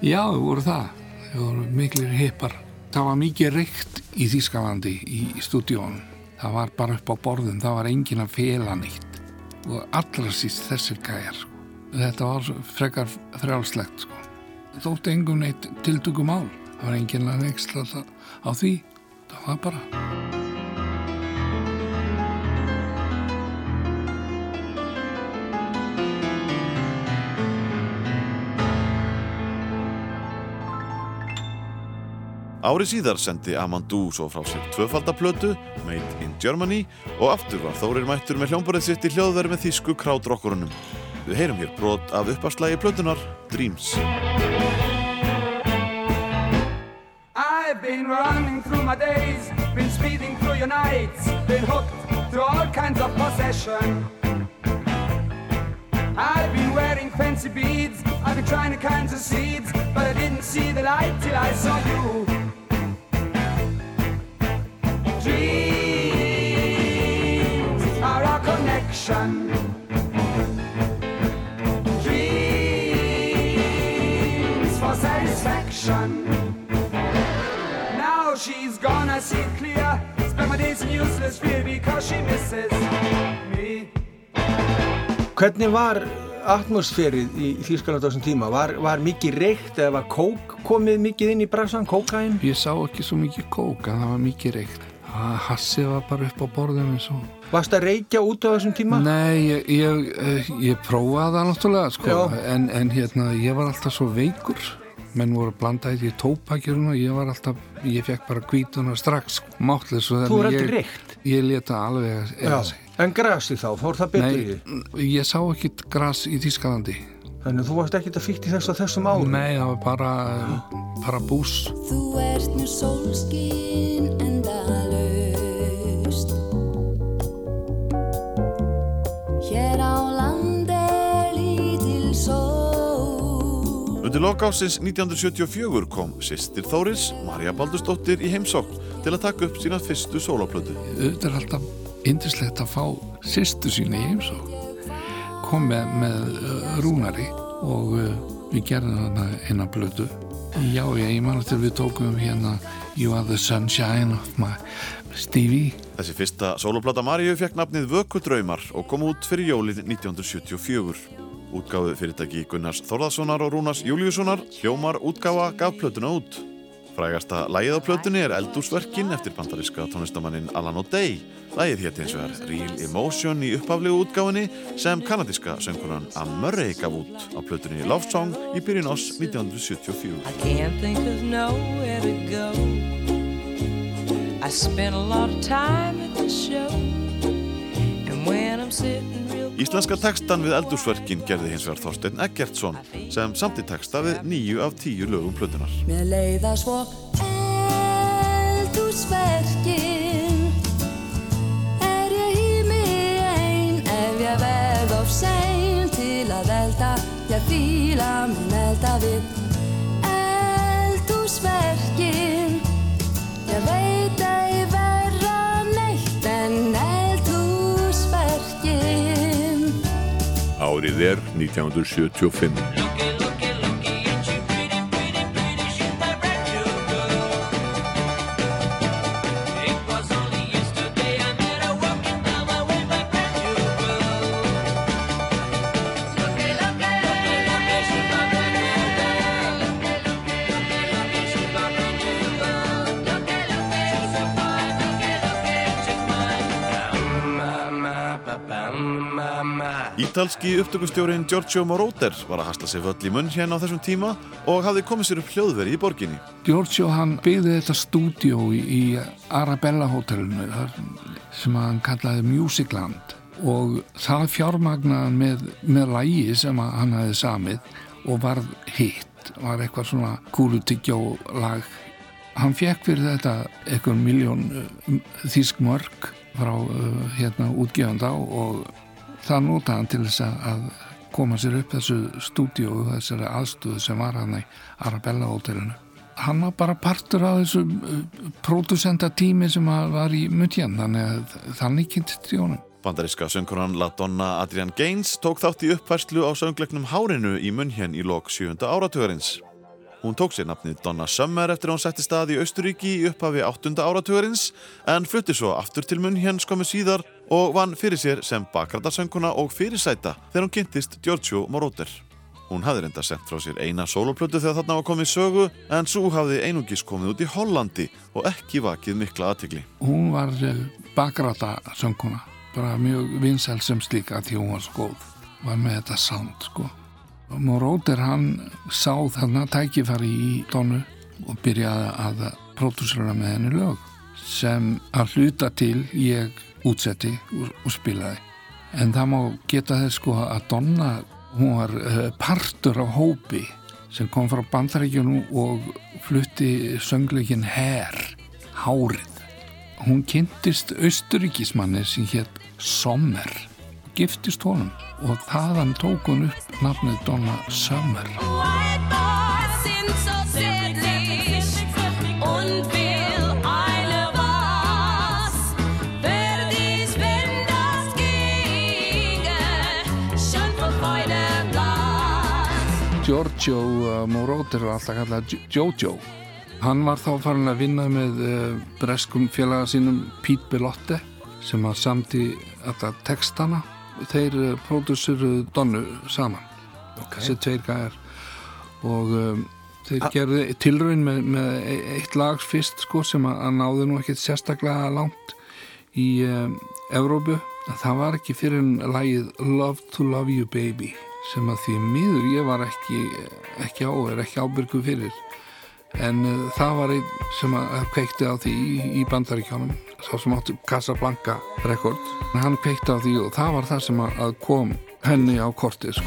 Já, það voru það. Það voru miklir hipar. Það var mikið reykt í Þýskalandi í, í stúdíónum. Það var bara upp á borðum, það var engin að fela nýtt. Og allra síst þessir gæjar. Þetta var frekar frjálslegt. Sko. Þótti engum neitt tiltökum mál. Það var engin að neiksla á því. Það var bara... Árið síðar sendi Amandu svo frá sér tvöfaldaplötu, Made in Germany, og aftur var Þórir mættur með hljómborðið sitt í hljóðverð með þýsku krautrockurunum. Við heyrum hér brot af uppafslægi plötunar, Dreams. I've been running through my days, been speeding through your nights, been hooked to all kinds of possession. I've been wearing fancy beads, I've been trying all kinds of seeds, but I didn't see the light till I saw you. Dreams are our connection. Satisfaction. Now she's gone, I see it clear. Spend my days in useless fear because she misses me. Hvernig var atmosférið í Þýskaland á þessum tíma? Var, var mikið reykt eða var kók komið mikið inn í bransan, kókain? Ég sá ekki svo mikið kók en það var mikið reykt. Hassið var bara upp á borðum eins og... Varst það reykja út á þessum tíma? Nei, ég, ég, ég prófaði það náttúrulega sko, en, en hérna, ég var alltaf svo veikur menn voru blandaðið í tópakjörn og ég var alltaf, ég fekk bara kvítuna strax, Þú er alltaf reykt? Ég leta alveg eða sig En grasi þá, fór það betur í því? Nei, ég sá ekki gras í Þýskalandi Þannig þú varst ekki að fýtt í þess að þessum árum? Nei, það var bara, bara bús Þú ert nú sólskinn endalaust Undir lokásins 1974 kom sýstir Þóris, Marja Baldursdóttir, í heimsókn til að taka upp sína fyrstu sólaplötu. Þetta er alltaf indislegt að fá sýstu sína í heimsókn. Kom með, með uh, rúnari og uh, við gerðum þarna eina plötu. Já, ég, man að við tókum hérna You are the sunshine of my Stevie. Þessi fyrsta sólaplata Marju fekk nafnið Vökudraumar og kom út fyrir jólið 1974. Útgáðu fyrirtæki Gunnars Þorðarssonar og Rúnars Júliussonar hljómar útgáfa gaf plötuna út. Frægasta lægið á plötunni er Eldúsverkin eftir bandaríska tónlistamannin Alan O'Day. Lægið hétt eins og er Real Emotion í upphaflegu útgáfinni sem kanadíska söngkunan Amurray gaf út á plötunni Love Song í byrjun ás 1974. I can't think of nowhere to go. I spent a lot of time at the show. And when I'm sitting Íslenska textan við eldursverkin gerði hins vegar Þorstein Eggertsson sem samt í texta við nýju af tíu lögum plötunar. Mér leiða svo eldursverkin Er ég í mig einn ef ég verð of sein til að elda ég fíla minn elda við Eldursverkin Ég veit að ég verð Árið er 1975. Ítalski upptökustjórin Giorgio Moroder var að hasla sig völl í munn hérna á þessum tíma og hafði komið sér upp hljóðveri í borginni. Giorgio hann byggði þetta stúdíó í, Arabella hótelinu sem hann kallaði Musicland og það fjármagnaði með, með lægi sem hann hefði samið og varð hitt, var eitthvað svona kúlutyggjó lag. Hann fekk fyrir þetta eitthvað miljón þísk mörg frá uh, hérna útgefanda og það notaði hann til þess að koma sér upp þessu stúdíu og þessari aðstöðu sem var hann í Arabella hótelinu. Hann var bara partur af þessu uh, pródusenda tími sem var í Mutjan þannig að þannig kynntist í honum. Bandaríska söngkonan La Donna Adrian Gaines tók þátt í uppfærslu á söngleiknum Hárinu í München í lok 7. áratugurins. Hún tók sér nafnið Donna Summer eftir að hún setti stað í Austuríki í upphafi 8. áratugurins en flutti svo aftur til München skomu síðar og vann fyrir sér sem bakrætarsönguna og fyrirsæta þegar hún kynntist Giorgio Moroder. Hún hafði reynda sendt frá sér eina soloplötu þegar þarna var komið sögu en svo hafði einungis komið út í Hollandi og ekki vakið mikla aðtikli. Hún var bakrætarsönguna, bara mjög vinsæl sem slíka því hún var svo góð, var með þetta sound sko. Moroder hann sá þarna tækifari í donu og byrjaði að pródúsera með henni lög sem að hluta til ég útsetti og, og spilaði. En það má geta þess sko að Donna, hún var uh, partur af hópi sem kom frá bandaríkjunum og flutti söngleikin Her, Hárið. Hún kynntist austuríkismanni sem hétt Sommer, giftist honum og þaðan tók hún upp nafnið Donna Summer. Giorgio Moroder var alltaf kallað Jojo. Hann var þá farin að vinna með uh, breskum félaga sínum Pete Bellotte sem var samt í alltaf textana. Þeir uh, pródúsiruðu Donnu saman, okay. þessi tveir gæjar. Og um, þeir A gerði tilraun með, með eitt lag fyrst sko sem að, að náðu nú ekkert sérstaklega langt í um, Evrópu. Það var ekki fyrir en lagið Love to Love You Baby sem að því miður ég var ekki, ekki á, er ekki ábyrgu fyrir en uh, það var einn sem kveikti á því í, í bandaríkjónum sá sem áttu Casablanca rekord hann kveikti á því og það var það sem að kom henni á korti sko.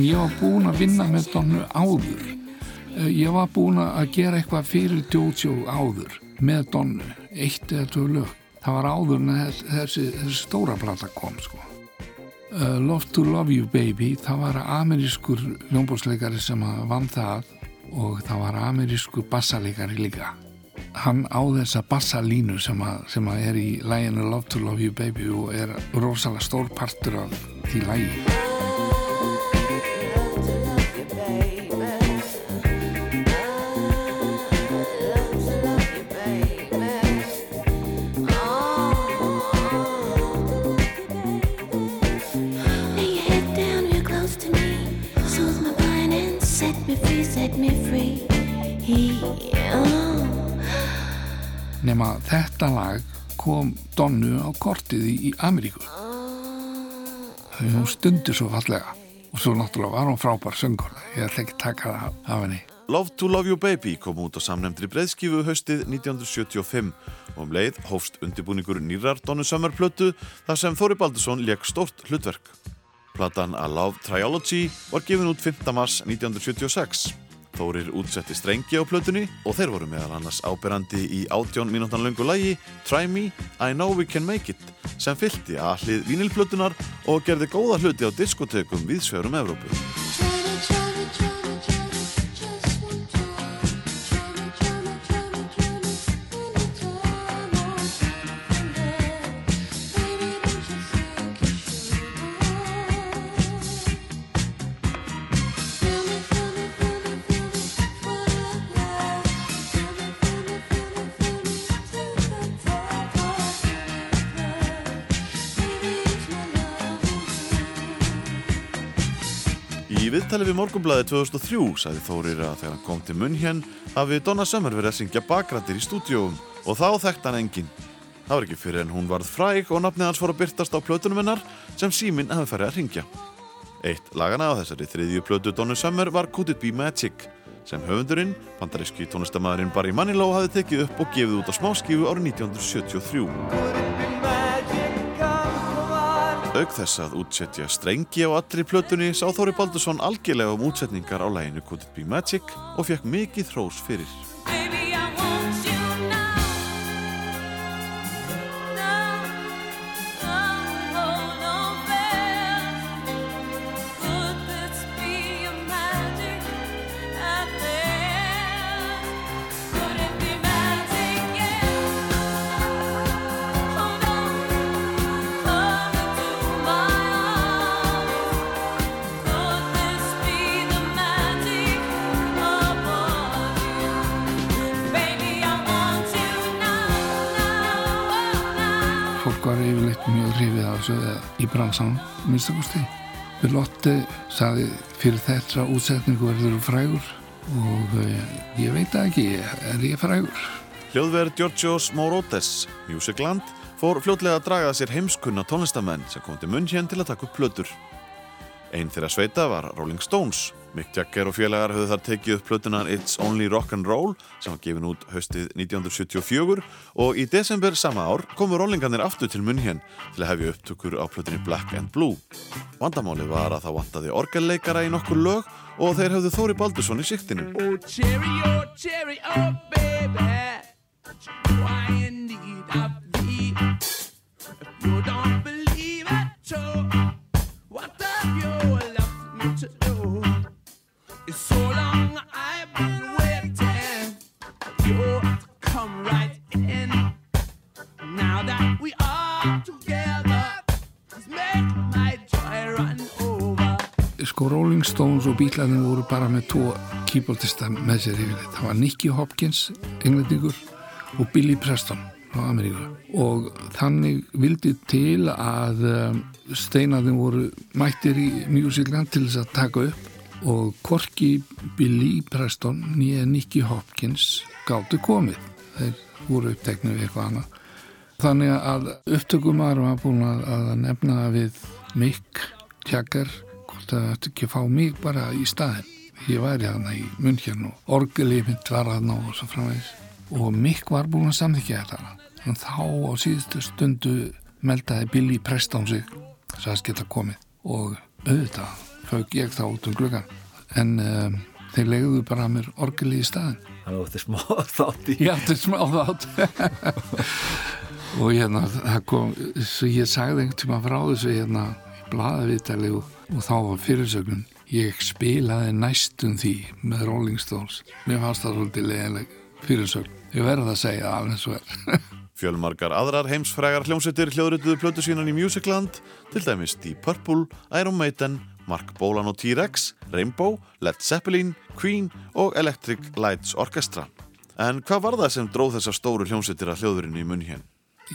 En ég var búin að vinna með Donnu áður. Eh, ég var búin að gera eitthvað fyrir Jojo áður með Donnu, eitt eða tvö lög. Það var áður en þessi, þessi, stóra plata kom sko. uh, Love to Love You Baby það var amerískur ljónbórsleikari sem vann það og það var amerískur bassaleikari líka. Hann á þessa bassalínu sem, að, sem að er í læginu Love to Love You Baby og er rosalega stór partur af því lægi nema þetta lag kom Donnu á kortið í, Ameríku þau hún stundir svo fallega og svo náttúrulega var hún frábær söngur ég ætla ekki taka það af henni Love to Love You Baby kom út á samnefndri breyðskifu haustið 1975 og um leið hófst undibúningur nýrar Donu Summer plötu þar sem Þóri Baldursson leik stort hlutverk. Platan A Love Triology var gefin út 5. mars 1976. Þórir útsetti strengi á plötunni og þeir voru meðal annars áberandi í 18 mínútan löngu lægi Try Me, I Know We Can Make It sem fylgti að hlið vínilplötunar og gerði góða hluti á diskotekum við svörum Evrópu. Viðtali við Morgunblæði 2003 sagði Þórir að þegar hann kom til munn hér hafi Donna Summer verið að syngja bakrættir í stúdíóum og þá þekkt hann engin. Það var ekki fyrir en hún varð fræg og nafnið hans fór að byrtast á plötunum hennar sem síminn hefði farið að ringja. Eitt lagana á þessari þriðju plötu Donna Summer var Could It Be Magic sem höfundurinn, bandaríski tónlistamæðurinn Barry Manilow hafði tekið upp og gefið út á smáskífu árið 1973. Auk þess að útsetja strengi á allri plötunni sá Þóri Baldursson algjörlega um útsetningar á læginu Could It Be Magic og fekk mikið hrós fyrir. Bransanum, minnstakosti. Lotte saði fyrir þetta útsetningu verður frægur og eh, ég veit ekki, er ég frægur? Hljóðverð Georgios Morotes, Musicland, fór fljótlega að draga sér heimskunna tónlistamenn sem kom til munn hér til að taka upp plötur. Einn þeirra sveita var Rolling Stones. Mick Jagger og félagar höfðu þar tekið upp plötunar It's Only Rock and Roll sem var gefin út haustið 1974 og í desember sama ár komu rollingarnir aftur til munn hér til að hefja upptökur á plötunni Black and Blue. Vandamálið var að það vantaði orgelleikara í nokkur lög og þeir höfðu Þóri Baldursson í siktinu. Oh, cherry, oh, cherry, oh, baby. Why in need of thee? If you don't believe it, so what have you left me to do? Sko Rolling Stones og bílarnir voru bara með tvo keyboardista með sér yfirleitt. Það var Nicky Hopkins, englendingur og Billy Preston frá Ameríku og þannig vildi til að um, steinarnir voru mættir í Musicland til þess að taka upp og Korki Billy Preston nýja Nicky Hopkins gáttu komið. Þeir voru uppteknið við eitthvað annað. Þannig að upptökumar var búin að nefna við Mick Jagger hvort það ætti ekki að fá mig bara í staðin. Ég væri þarna í munnkjarn og orgelífint var þarna og svo framvegis. Og Mick var búin að samþykja þetta. En þá á síðustu stundu meldaði Billy Preston sig sagðist geta komið og auðvitað fauk ég þá út um gluggan. En um, þeir legðu bara að mér orgeli í staðin. Það var þetta smá þátt í. Já, þetta er smá þátt. og hérna, það kom, svo ég sagði einhvern tíma frá þessu hérna blaðaviðtali og, og þá var fyrirsögnum ég spilaði næstum því með Rolling Stones. Mér fannst það svolítið leðileg fyrirsögn. Ég verði að segja það alveg svo er. Fjölmargar aðrar heimsfrægar hljómsveitir hljóðrituðu plötu sínan í Musicland, til dæmis Deep Purple, Iron Maiden, Mark Bolan og T-Rex, Rainbow, Led Zeppelin, Queen og Electric Lights Orchestra. En hvað var það sem dróð þessar stóru hljómsveitir að hljóðurinn í munn hér?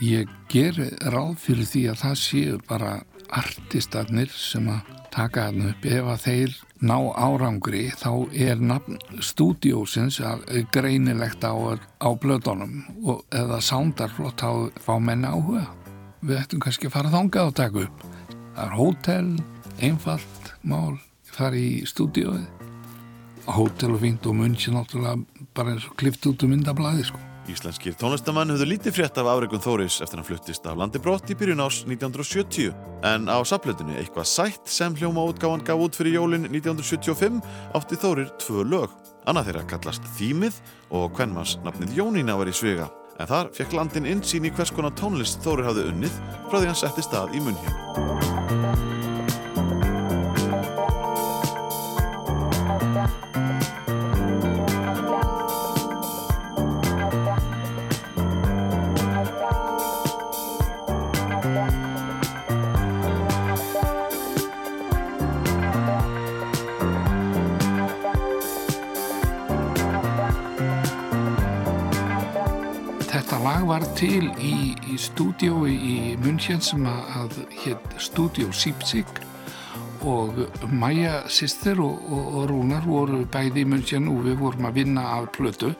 Ég ger ráð fyrir því að það séu bara artistarnir sem að taka þarna upp. Ef að þeir ná árangri þá er nafn stúdiósins greinilegt á, á blöðunum og eða soundarflott þá fá menna áhuga. Við ættum kannski að fara þangað og taka upp. Það er hótel, einfalt mál, fara í stúdióið hótel og fínt og munn sér náttúrulega bara eins og klift út um myndablaði sko. Íslenskir tónlistamann höfðu lítið frétt af afregum Þóris eftir hann fluttist af landi brott í byrjun ás 1970 en á saplötunni eitthvað sætt sem hljóma útgáfan gaf út fyrir jólin 1975 átti Þórir tvö lög. Annað þeirra kallast Þýmið og Kvenmans nafnið Jónína var í svega en þar fekk landin insýn í hvers konar tónlist Þórir hafði unnið frá því hann setti stað í munn hér. Var til í, í stúdiói í München sem að, hétt Studio Sipsik og Maja sýstir og, og, og Rúnar voru bæði í München og við vorum að vinna af plötu.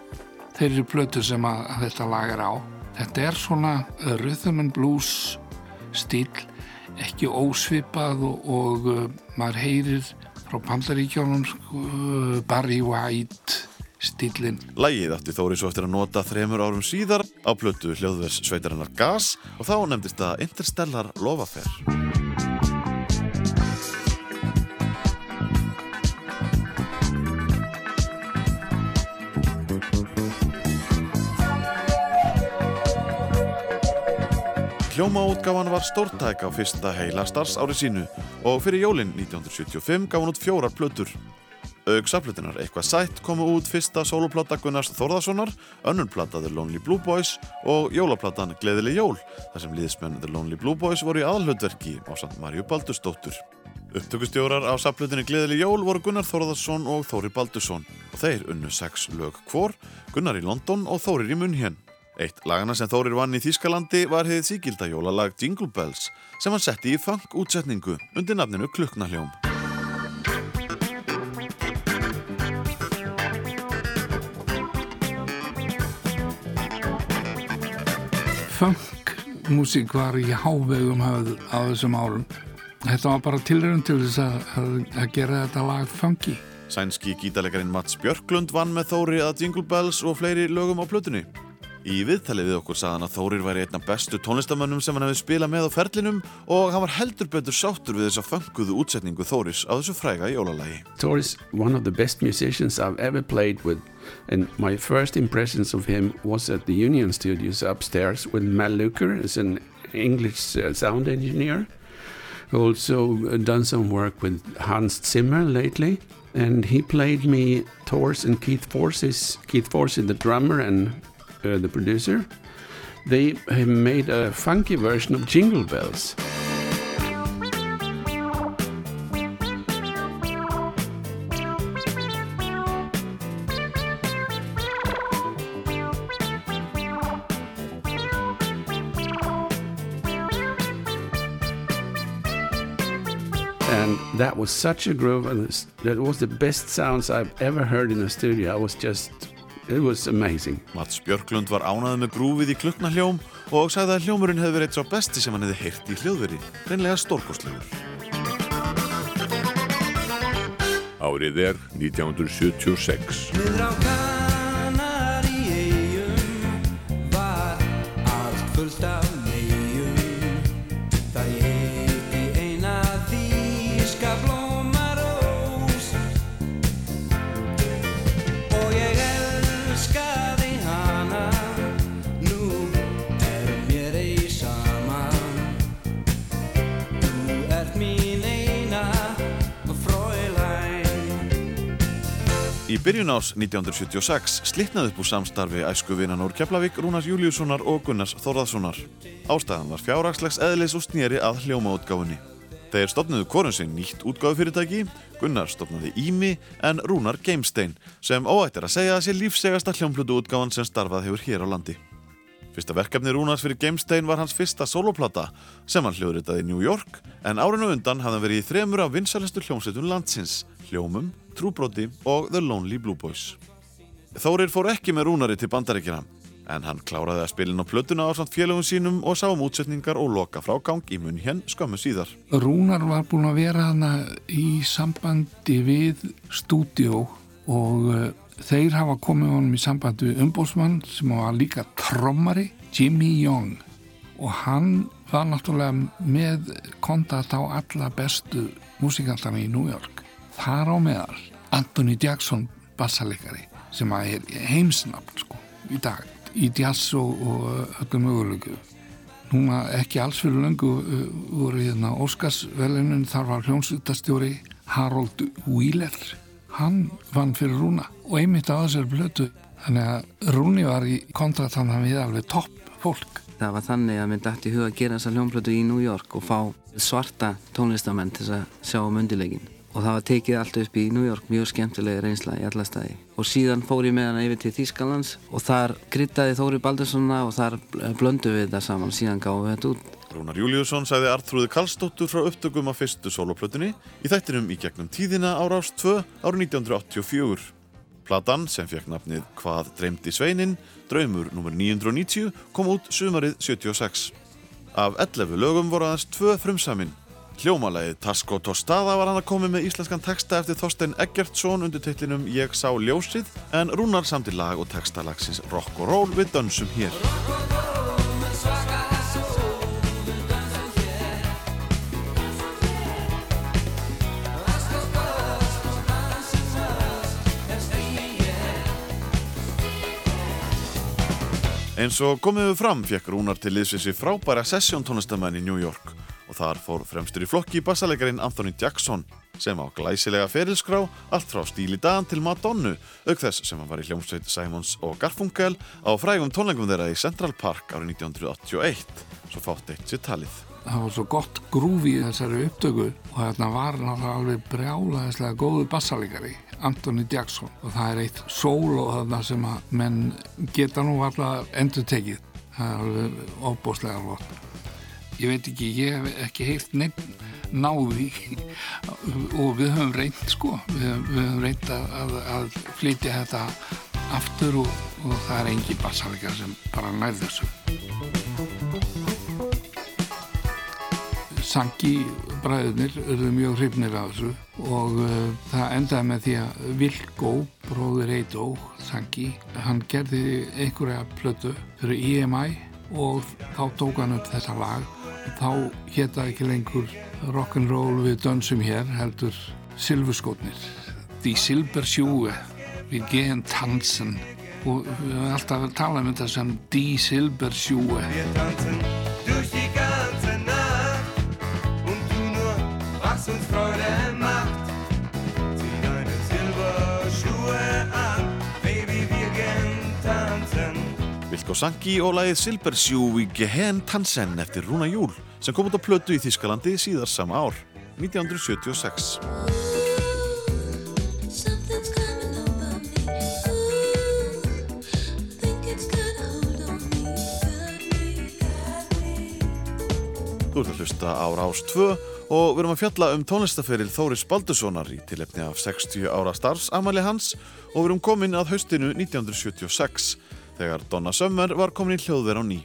Þeir eru plötu sem að, að þetta lag er á. Þetta er svona rhythm and blues stíl, ekki ósvipað og, og uh, maður heyrir frá Pandaríkjónum uh, Barry White stílinn. Lægið átti Þóri svo eftir að nota þremur árum síðar á plötu hljóðvers sveitarinnar Gas og þá nefndist það Interstellar Lofafer. Hljómaútgáfan var stórtæk á fyrsta heila starfsári sínu og fyrir jólinn 1975 gaf hann út fjórar plötur. Aug saflutunar eitthvað sætt komu út fyrsta soloplata Gunnars Þórðarssonar, önnurplata The Lonely Blue Boys og jólaplatan Gleðileg jól, þar sem liðsmenn The Lonely Blue Boys voru í aðalhutverki á samt Marju Baldursdóttur. Upptökustjórar á saflutunni Gleðileg jól voru Gunnar Þórðarsson og Þóri Baldursson og þeir unnu sex lög hvor, Gunnar í London og Þórir í Munhén. Eitt lagana sem Þórir vann í Þýskalandi var hefðið síkilda jólalag Jingle Bells sem hann setti í funk útsetningu undir nafninu Klukknahljóm. Funk-músík var í hávegum höfð á þessum árum. Þetta var bara tilrönd til þess að, að, að gera þetta lag funky. Sænski gítalegarinn Mats Björklund vann með Þóri að Jingle Bells og fleiri lögum á plötunni. Í viðtalið við okkur sagðan að Þórir væri einna bestu tónlistamönnum sem hann hefði spilað með á ferlinum og hann var heldur betur sáttur við þessa funkuðu útsetningu Þóris á þessu fræga jólalagi. Thor's one of the best musicians I've ever played with, and my first impressions of him was at the Union Studios upstairs with Mal Luker as an English uh, sound engineer, who also uh, done some work with Hans Zimmer lately. And he played me Thor's and Keith Force's, Keith Force, the drummer and uh, the producer. They made a funky version of Jingle Bells. and that was such a groove and that was the best sounds I've ever heard in a studio I was just Mats Björklund var ánaði með grúfið í klukknahljóm og sagði að hljómurinn hefði verið eitt svo besti sem hann hefði heyrt í hljóðveri, reynlega stórkostlegur. Árið er 1976. Niður á Kanaríeyjum var allt fullt af Í byrjun ás 1976 slitnaði upp úr samstarfi æskuvinnan úr Keflavík, Rúnars Júliussonar og Gunnars Þórðarssonar. Ástæðan var fjárhagslegs eðlis og snýri að hljómaútgáfunni. Þeir stopnuðu korun sig nýtt útgáfufyrirtæki, Gunnar stopnaði Ími en Rúnar Geimstein sem óættir að segja að sé lífsegasta hljómplutu útgáfan sem starfað hefur hér á landi. Fyrsta verkefni Rúnars fyrir Geimstein var hans fyrsta soloplata sem hann hljóðritaði í New York en árinu undan hafði hann verið í þremur af vinsælustu hljómsveitum landsins, Hljómum, Trúbroti og The Lonely Blue Boys. Þórir fór ekki með Rúnari til bandaríkina en hann kláraði að spilin á plötuna á samt félögum sínum og sá um útsetningar og loka frágang í munn hér skömmu síðar. Rúnar var búinn að vera hana í sambandi við stúdíó og uh, þeir hafa komið honum í sambandi við umbósmann sem var líka trommari Jimmy Young og hann var náttúrulega með kontakt á alla bestu músikantana í New York þar á meðal Anthony Jackson bassalegari sem er heimsnafn sko í dag í jazz og, og öllum mögulegu núna ekki alls fyrir löngu uh, voru hérna Óskarsvelunum þar var hljómsutastjóri Harold Wheeler. Hann vann fyrir Rúna og einmitt á þessari blötu þannig að Rúni var í kontrat hann við alveg topp fólk. Það var þannig að mér dætti í huga að gera þessa hljómblötu í New York og fá svarta tónlistamenn til að sjá um undirleikin og það var tekið allt upp í New York mjög skemmtilega reynsla í alla staði. Og síðan fór ég með hann yfir til Þýskalands og þar kryttaði Þóri Baldurssona og þar blöndu við þetta saman síðan gáum við þetta út. Rúnar Júliusson sagði Artrúði Karlsdóttur frá upptökum af fyrstu soloplötunni í þættinum í gegnum tíðina ára ást 2 árið 1984 Platan sem fekk nafnið Hvað dreymdi sveinin, draumur nr. 990 kom út sumarið 76 Af 11 lögum voru aðeins tvö frumsamin Hljómalægið Tasko Tostada var hann að komi með íslenskan texta eftir Þorstein Eggertsson undir teitlinum Ég sá ljósið en Rúnar samti lag og texta lagsins Rock og Roll við dönsum hér. Eins og komið við fram fekk Rúnar til liðsvisi frábæra sessjóntónlistamenn í New York og þar fór fremstur í flokki bassalegarinn Anthony Jackson sem á glæsilega ferilskrá allt frá Stíli Dan til Madonnu auk þess sem hann var í hljómsveit Simons og Garfunkel á frægum tónleikum þeirra í Central Park árið 1981 svo fátt eitt sér talið. Það var svo gott grúfi í þessari upptöku og þarna var náttúrulega alveg brjálaðislega góðu bassalegari Anthony Jackson. Og það er eitt solo þarna sem að menn geta nú alltaf endur tekið það er alveg óbúslega alveg ég veit ekki, ég hef ekki heilt neitt náði og við höfum reynd sko. Við, við höfum reynd að, að, flytja þetta aftur og, og það er engi bassalega sem bara nærð þessu. Sangi bræðunir eru mjög hrifnir af þessu og uh, það endaði með því að Vilgó, bróður Eidó Sangi, hann gerði einhverja plötu fyrir EMI og þá tók hann upp þetta lag. Þá hétta ekki lengur rock'n'roll við dönsum hér heldur Silfurskotnir. Die Silbersjúe við gehen tanzen. Og við höfum alltaf að tala um þetta sem Die Silbersjúe Wir tanzen durch die ganze Nacht. Und du nur, was uns Freude Vilko Sanki og lagið Silbersjú í Gehen Tansen eftir Rúna Júl sem kom út á plötu í Þískalandi síðar sama ár, 1976. Something's coming over me. Ooh, think it's gonna hold on me. Got me, got me. Þú ert að hlusta á Rás 2 og við erum að fjalla um tónlistaferil Þóris Baldurssonar í tilefni af 60 ára starfsamæli hans og við erum komin að haustinu 1976 þegar Donna Summer var komin í hljóðver á ný.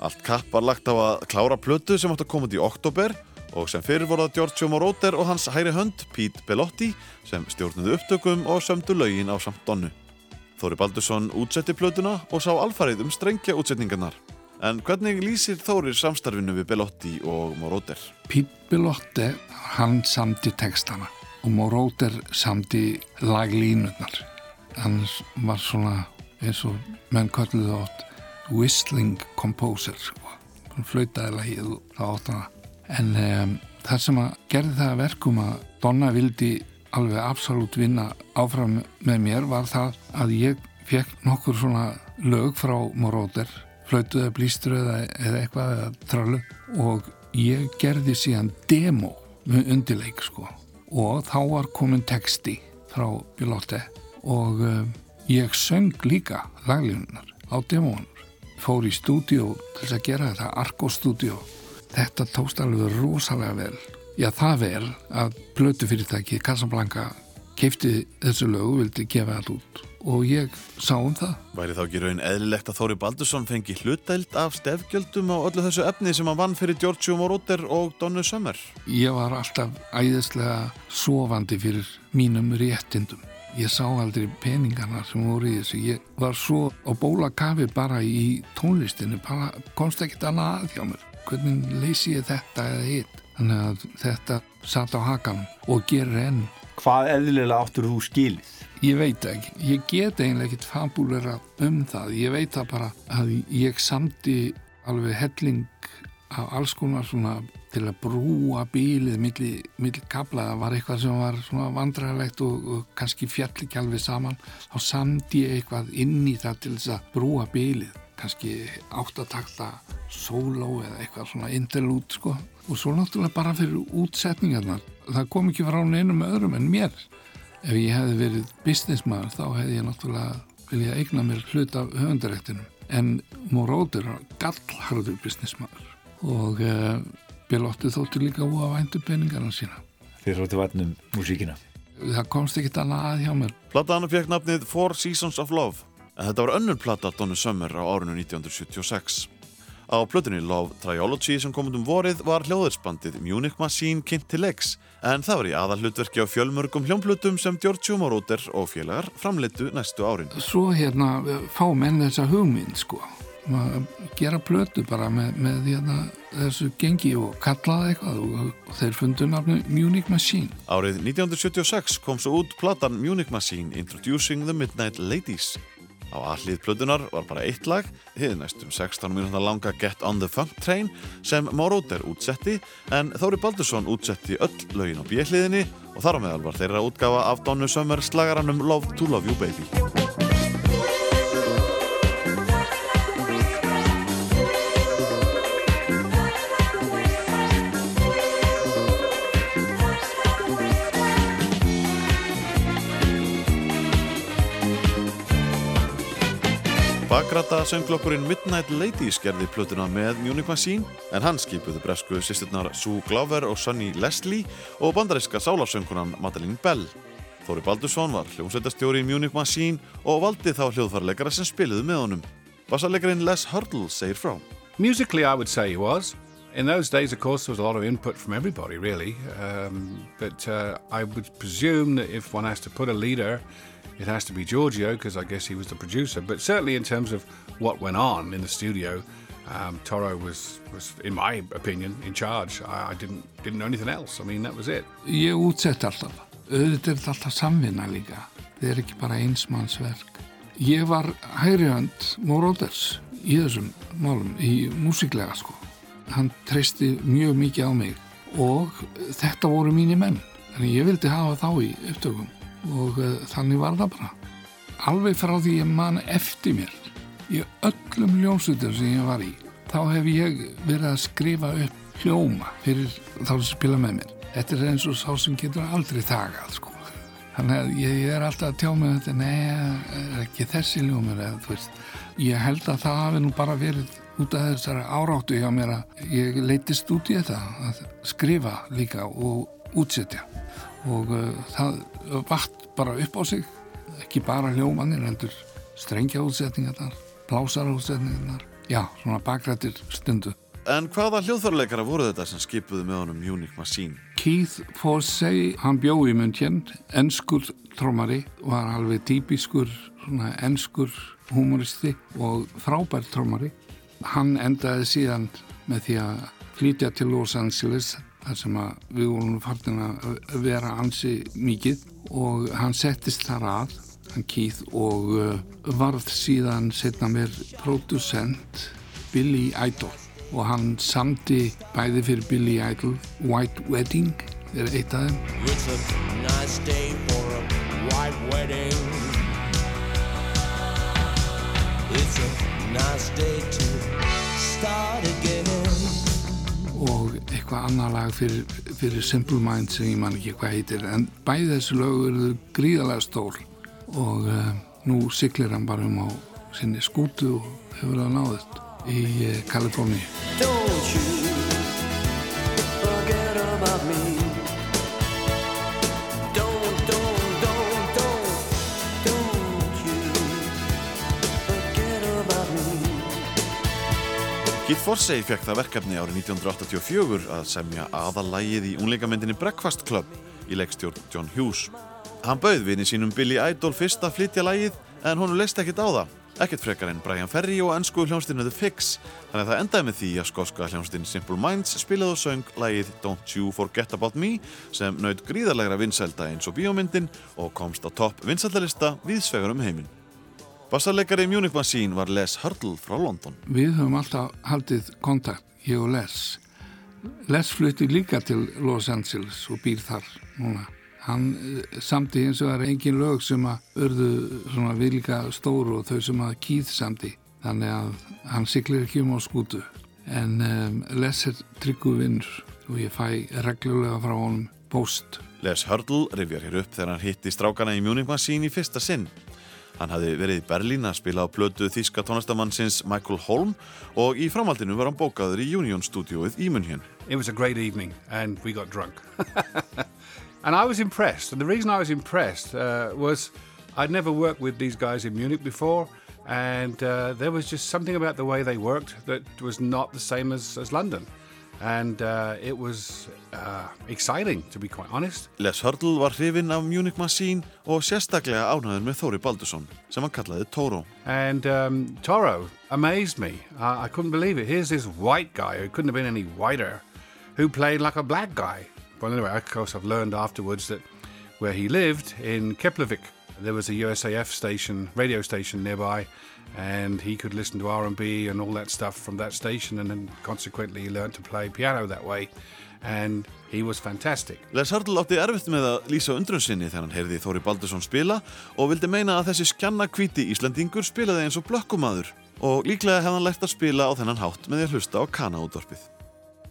Allt kapp var lagt á að klára plötu sem átt að koma út í oktober og sem fyrir voru það Giorgio Moroder og hans hæri hönd Pete Bellotti sem stjórnuðu upptökum og sömdu lögin á samt Donnu. Þóri Baldursson útsetti plötuna og sá alfarið um strengja útsetningarnar. En hvernig lýsir Þórir samstarfinu við Bellotti og Moroder? Pete Bellotti, hann samti textana og Moroder samti laglínutnar. Hann var svona eins og menn kölluðu átt whistling composer sko. hann flautaði lagið og það átt hana en um, það sem að gerði það að verkum að Donna vildi alveg absolutt vinna áfram með mér var það að ég fekk nokkur svona lög frá Moroder flautuða blístru eða, eitthvað eða trölu og ég gerði síðan demo með undirleik sko og þá var komin texti frá Bilotte og um, ég söng líka laglínunar á demónur. Fór í stúdíó til að gera þetta Argo stúdíó þetta tókst alveg rosalega vel. Já það vel að blötu fyrirtæki Casablanca keipti þessu lög og vildi gefa allt út. Og ég sá um það. Væri þá ekki raun eðlilegt að Þóri Baldursson fengi hlutdæld af stefgjöldum á öllu þessu efni sem hann vann fyrir Giorgio Moroder og Donnu Summer? ég var alltaf æðislega sofandi fyrir mínum réttindum Ég sá aldrei peningana sem voru í þessu. Ég var svo á bóla kafi bara í tónlistinu, bara komst ekkert annað að hjá mér. Hvernig leysi ég þetta eða hitt? Þannig að þetta satt á hakanum og gerir enn. Hvað eðlilega áttur þú skilið? Ég veit ekki. Ég get eiginlega ekkert fabúlera um það. Ég veit það bara að ég samti alveg helling af alls konar svona til að brúa bílið milli, milli kabla. Var eitthvað sem var svona vandræðilegt og, og kannski fjall ekki alveg saman. Þá samti ég eitthvað inn í það til þess að brúa bílið. Kannski áttatakta sóló eða eitthvað svona interlút sko. Og svo náttúrulega bara fyrir útsetningarnar. Það kom ekki frá neinum öðrum en mér. Ef ég hefði verið businessmaður þá hefði ég náttúrulega viljað eigna mér hlut af höfundarættinum. En Moróður var gallharður businessmaður og uh, Bilotti þóttu líka úa væntu peningarna sína. Þið þóttu vatnum músíkina. Það komst ekkit annað að hjá mér. Plataðan fekk nafnið Four Seasons of Love en þetta var önnur plata Donu Summer á árinu 1976. Á plötunni Love Triology sem kom út um vorið var hljóðursbandið Munich Machine kynnt til leiks en það var í aðalhlutverki á fjölmörgum hljómplutum sem Giorgio Moroder og félagar framleitu næstu árin. Svo hérna fá menn þessa hugmynd sko. Gera plötu bara með, með hérna, þessu gengi og kalla það eitthvað og, þeir fundu nafnu Munich Machine. Árið 1976 kom svo út platan Munich Machine Introducing the Midnight Ladies. Á allið plötunar var bara eitt lag, hið næstum 16 minúta langa Get on the Funk Train sem Moroder útsetti en Þóri Baldursson útsetti öll lögin á bjelliðinni og þar á meðal var þeirra útgafa af Donu Summer slagaranum Love to Love You Baby. Bakrata sönglokkurinn Midnight Ladies gerði plötuna með Munich Machine en hann skipuði bresku sýsturnar Sue Glover og Sunny Leslie og bandaríska sálarsöngunan Madeleine Bell. Þóri Baldursson var hljómsveitastjóri í Munich Machine og valdi þá hljóðfarleikara sem spiliðu með honum. Bassarleikarin Les Hurdle segir frá. Musically, I would say he was. In those days, of course, there was a lot of input from everybody, really. Um, but uh, I would presume that if one has to put a leader, it has to be Giorgio, because I guess he was the producer. But certainly, in terms of what went on in the studio, um, Toro was, was, in my opinion, in charge. I, I didn't didn't know anything else. I mean, that was it. Ég útsett alltaf. Auðvitað er þetta alltaf samvinna líka. Þetta er ekki bara einsmannsverk. Ég var hægri hönd Moroders í þessum málum, í músiklega sko. Hann treysti mjög mikið á mig og þetta voru mínir menn. Þannig ég vildi hafa þá í upptökum og uh, þannig var það bara. Alveg frá því ég man eftir mér í öllum hljómsveitum sem ég var í þá hef ég verið að skrifa upp hljóma fyrir þá sem spila með mér. Þetta er eins og sá sem getur aldrei þagað sko. Þannig að ég, ég er alltaf að tjá mig um þetta, nei, er ekki þessi hljómur eða þú veist. Ég held að það hafi nú bara verið út af þessari áráttu hjá mér að ég leitist út í þetta að skrifa líka og útsetja. Og uh, það vatt bara upp á sig ekki bara hljómanir heldur strengja útsetningarnar blásara útsetningarnar já, svona bakrættir stundu. En hvaða hljóðfarleikara voru þetta sem skipuðu með honum Munich Machine? Keith Forsey, hann bjó í München ennskur trómari var alveg típiskur svona ennskur humoristi og frábær trómari hann endaði síðan með því að flytja til Los Angeles þar sem við vorum fartin að vera ansi mikið. Og hann settist þar að hann Keith og uh, varð síðan setna mér producent Billy Idol. Og hann samti bæði fyrir Billy Idol White Wedding er eitt af þeim. It's a nice day for a white wedding. It's a nice day to start again. og eitthvað annar lag fyrir, fyrir Simple Mind sem ég man ekki hvað heitir en bæði þessu lög eru gríðalega stór og uh, nú siglir hann bara um á sinni skútu og hefur það náðist í uh, Kaliforni Don't you Keith Forsey fekk það verkefni árið 1984 að semja aðalægið í unleikamyndinni Breakfast Club í leikstjórn John Hughes. Hann bauð vini sínum Billy Idol fyrst að flytja lægið en honum leist ekkert á það. Ekkert frekar en Brian Ferry og ennsku hljónstinu The Fix. Þannig að það endaði með því að skoska hljónstin Simple Minds spilaði og söng lægið Don't You Forget About Me sem naut gríðarlegra vinsælda eins og bíómyndin og komst á topp vinsældalista viðsvegar um heiminn. Bassarleikari Munich Machine var Les Hurdle frá London. Við höfum alltaf haldið kontakt, ég og Les. Les flutti líka til Los Angeles og býr þar núna. Hann eh, samti eins og það er engin lög sem að örðu svona vilka stóru og þau sem að kýð samti. Þannig að hann siklir ekki um á skútu. En um, Les er tryggu vinnur og ég fæ reglulega frá honum post. Les Hurdle rifjar hér upp þegar hann hitti strákana í Munich Machine í fyrsta sinn. Hann hafði verið í Berlín að spila á plötu þíska tónlistamannsins Michael Holm og í framhaldinu var hann bókaður í Union stúdióið í München. It was a great evening, and we got drunk. and I was impressed. And the reason I was impressed uh, was I'd never worked with these guys in Munich before, and uh, there was just something about the way they worked that was not the same as, as London. And uh, it was uh, exciting, to be quite honest. Les Hurdle var hrifinn af Munich Machine og sérstaklega ánæður með Þóri Baldursson sem hann kallaði Toro. And um, Toro amazed me. I, I couldn't believe it. Here's this white guy who couldn't have been any whiter, who played like a black guy. Well, anyway, of course, I've learned afterwards that where he lived in Keflavik, there was a USAF station, radio station nearby, and he could listen to R&B and all that stuff from that station, and then consequently he learned to play piano that way, and he was fantastic. Les Hurdle átti erfitt með að lýsa undrun sinni þegar hann heyrði Þóri Baldursson spila og vildi meina að þessi skjanna kvíti Íslandingur spilaði eins og blökkumadur og líklega hefði hann lært að spila á þennan hátt með því að hlusta á kanaútvarpið.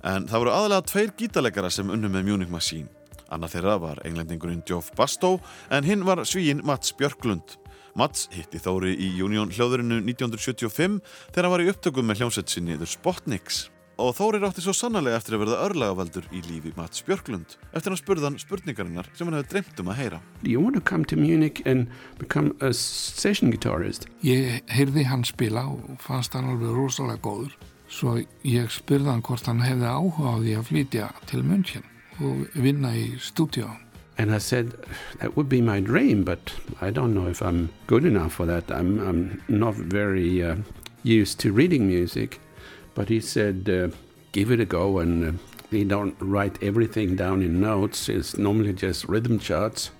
En það voru aðalega tveir gítarleikara sem unnu með Munich Machine. Annað þeirra var englendingurinn Geoff Bastow en hinn var svíin Mats Björklund. Mats hitti Þóri í Union hljóðurinu 1975 þegar hann var í upptökum með hljómsett sinni The Spotniks. Og Þóri rátti svo sannarlega eftir að verða örlagavaldur í lífi Mats Björklund eftir að spurðan spurningarinnar sem hann hefði dreymt um að heyra. Do you want to come to Munich and become a session guitarist? Ég heyrði hann spila og fannst hann alveg rosalega góður. Svo ég spurði hann hvort hann hefði áhuga á því að flytja til München og vinna í stúdíu. And I said, that would be my dream, but I don't know if I'm good enough for that. I'm, I'm not very uh, used to reading music. But he said, uh, give it a go. And uh, they don't write everything down in notes, it's normally just rhythm charts.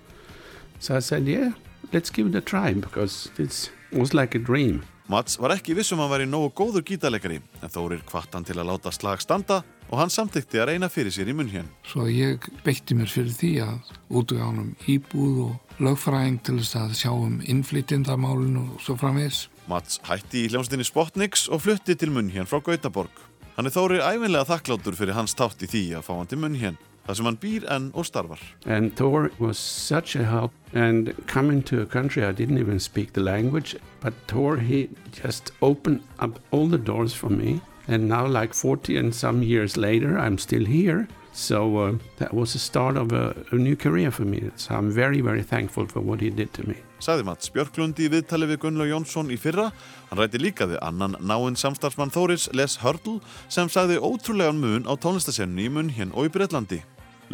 So I said, yeah, let's give it a try because it was like a dream. Mats var ekki vissum að hann væri nógu góður gítarleikari en Þórir hvart hann til að láta slag standa og hann samtykti að reyna fyrir sér í munn hér. Svo ég beitti mér fyrir því að útvæða honum íbúð og lögfræðing til þess að sjá um innflytjendamálinu og svo framvegis. Mats hætti í hljómsdynni Spotniks og flutti til munn hér frá Gautaborg. Hann er Þórir æfinlega þakkláttur fyrir hans tátt í því að fá hann til munn hér. Það sem hann býr enn og starfar. And Thor was such a help. And coming to a country I didn't even speak the language, but Thor, he just opened up all the doors for me. And now, like 40 and some years later, I'm still here. So uh, that was the start of a, a new career for me. So I'm very, very thankful for what he did to me. Sagði Mats Björklund í viðtali við Gunnlaug Jónsson í fyrra. Hann rætti líka við annan náinn samstarfsmann Þóris, Les Hurdle, sem sagði ótrúlegan mun á tónlistasennu í munn hér og í Breitlandi.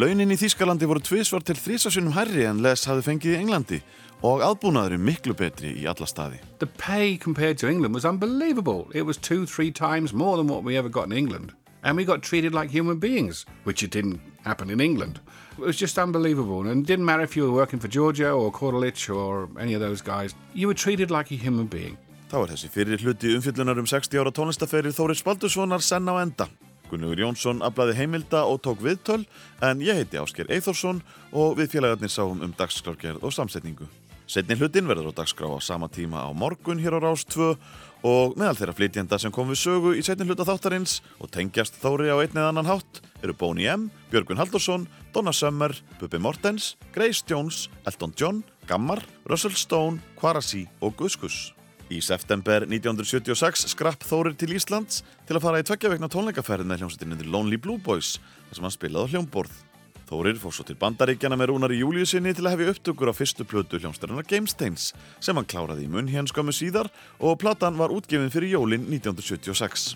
Launin í Þýskalandi voru tvísvar til þrísasunum hærri en Les hafði fengið í Englandi og aðbúnaðurinn miklu betri í alla staði. The pay compared to England was unbelievable. It was two, three times more than what we ever got in England. And we got treated like human beings, which it didn't happen in England. It was just unbelievable. And it didn't matter if you were working for Giorgio or Kordelich or any of those guys. You were treated like a human being. Þá er þessi fyrir hluti umfyllunar um 60 ára tónlistaferið Þóris Baldurssonar senn á enda. Gunnlaugur Jónsson aflaði heimilda og tók viðtöl en ég heiti Ásker Eithórsson og við félagarnir sáum um dagskrárgerð og samsetningu. Setni hlutin verður á dagskrá á sama tíma á morgun hér á Rás 2 og meðal þeirra flytjenda sem kom við sögu í setni hluta þáttarins og tengjast Þóri á einn eða annan hátt eru Bóni M, Björgun Haldursson, Donna Summer, Bubi Mortens, Grace Jones, Elton John, Gammar, Russell Stone, Kvarasi og Guskus. Í september 1976 skrapp Þórir til Íslands til að fara í tveggjaveikna tónleikaferð með hljómsveitinni The Lonely Blue Boys þar sem hann spilaði á hljómborð. Þórir fór svo til bandaríkjana með rúnar í júliu sinni til að hefja upptökur á fyrstu plötu hljómsdarinnar Gamesteins sem hann kláraði í munn hér skömmu síðar og platan var útgefin fyrir jólin 1976.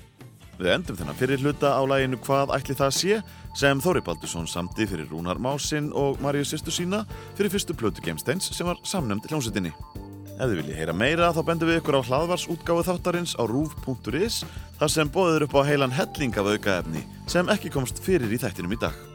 Við endum þennan fyrir hluta á læginu Hvað ætli það sé sem Þóri Baldursson samdi fyrir Rúnar Másinn og Maríu sýstu sína fyrir fyrstu plötu Gemsteins sem var samnefnd hljómsveitinni. Ef þið viljið heyra meira þá bendum við ykkur á hlaðvarsútgáfu þáttarins á rúf.is þar sem bóður upp á heilan helling af aukaefni sem ekki komst fyrir í þættinum í dag.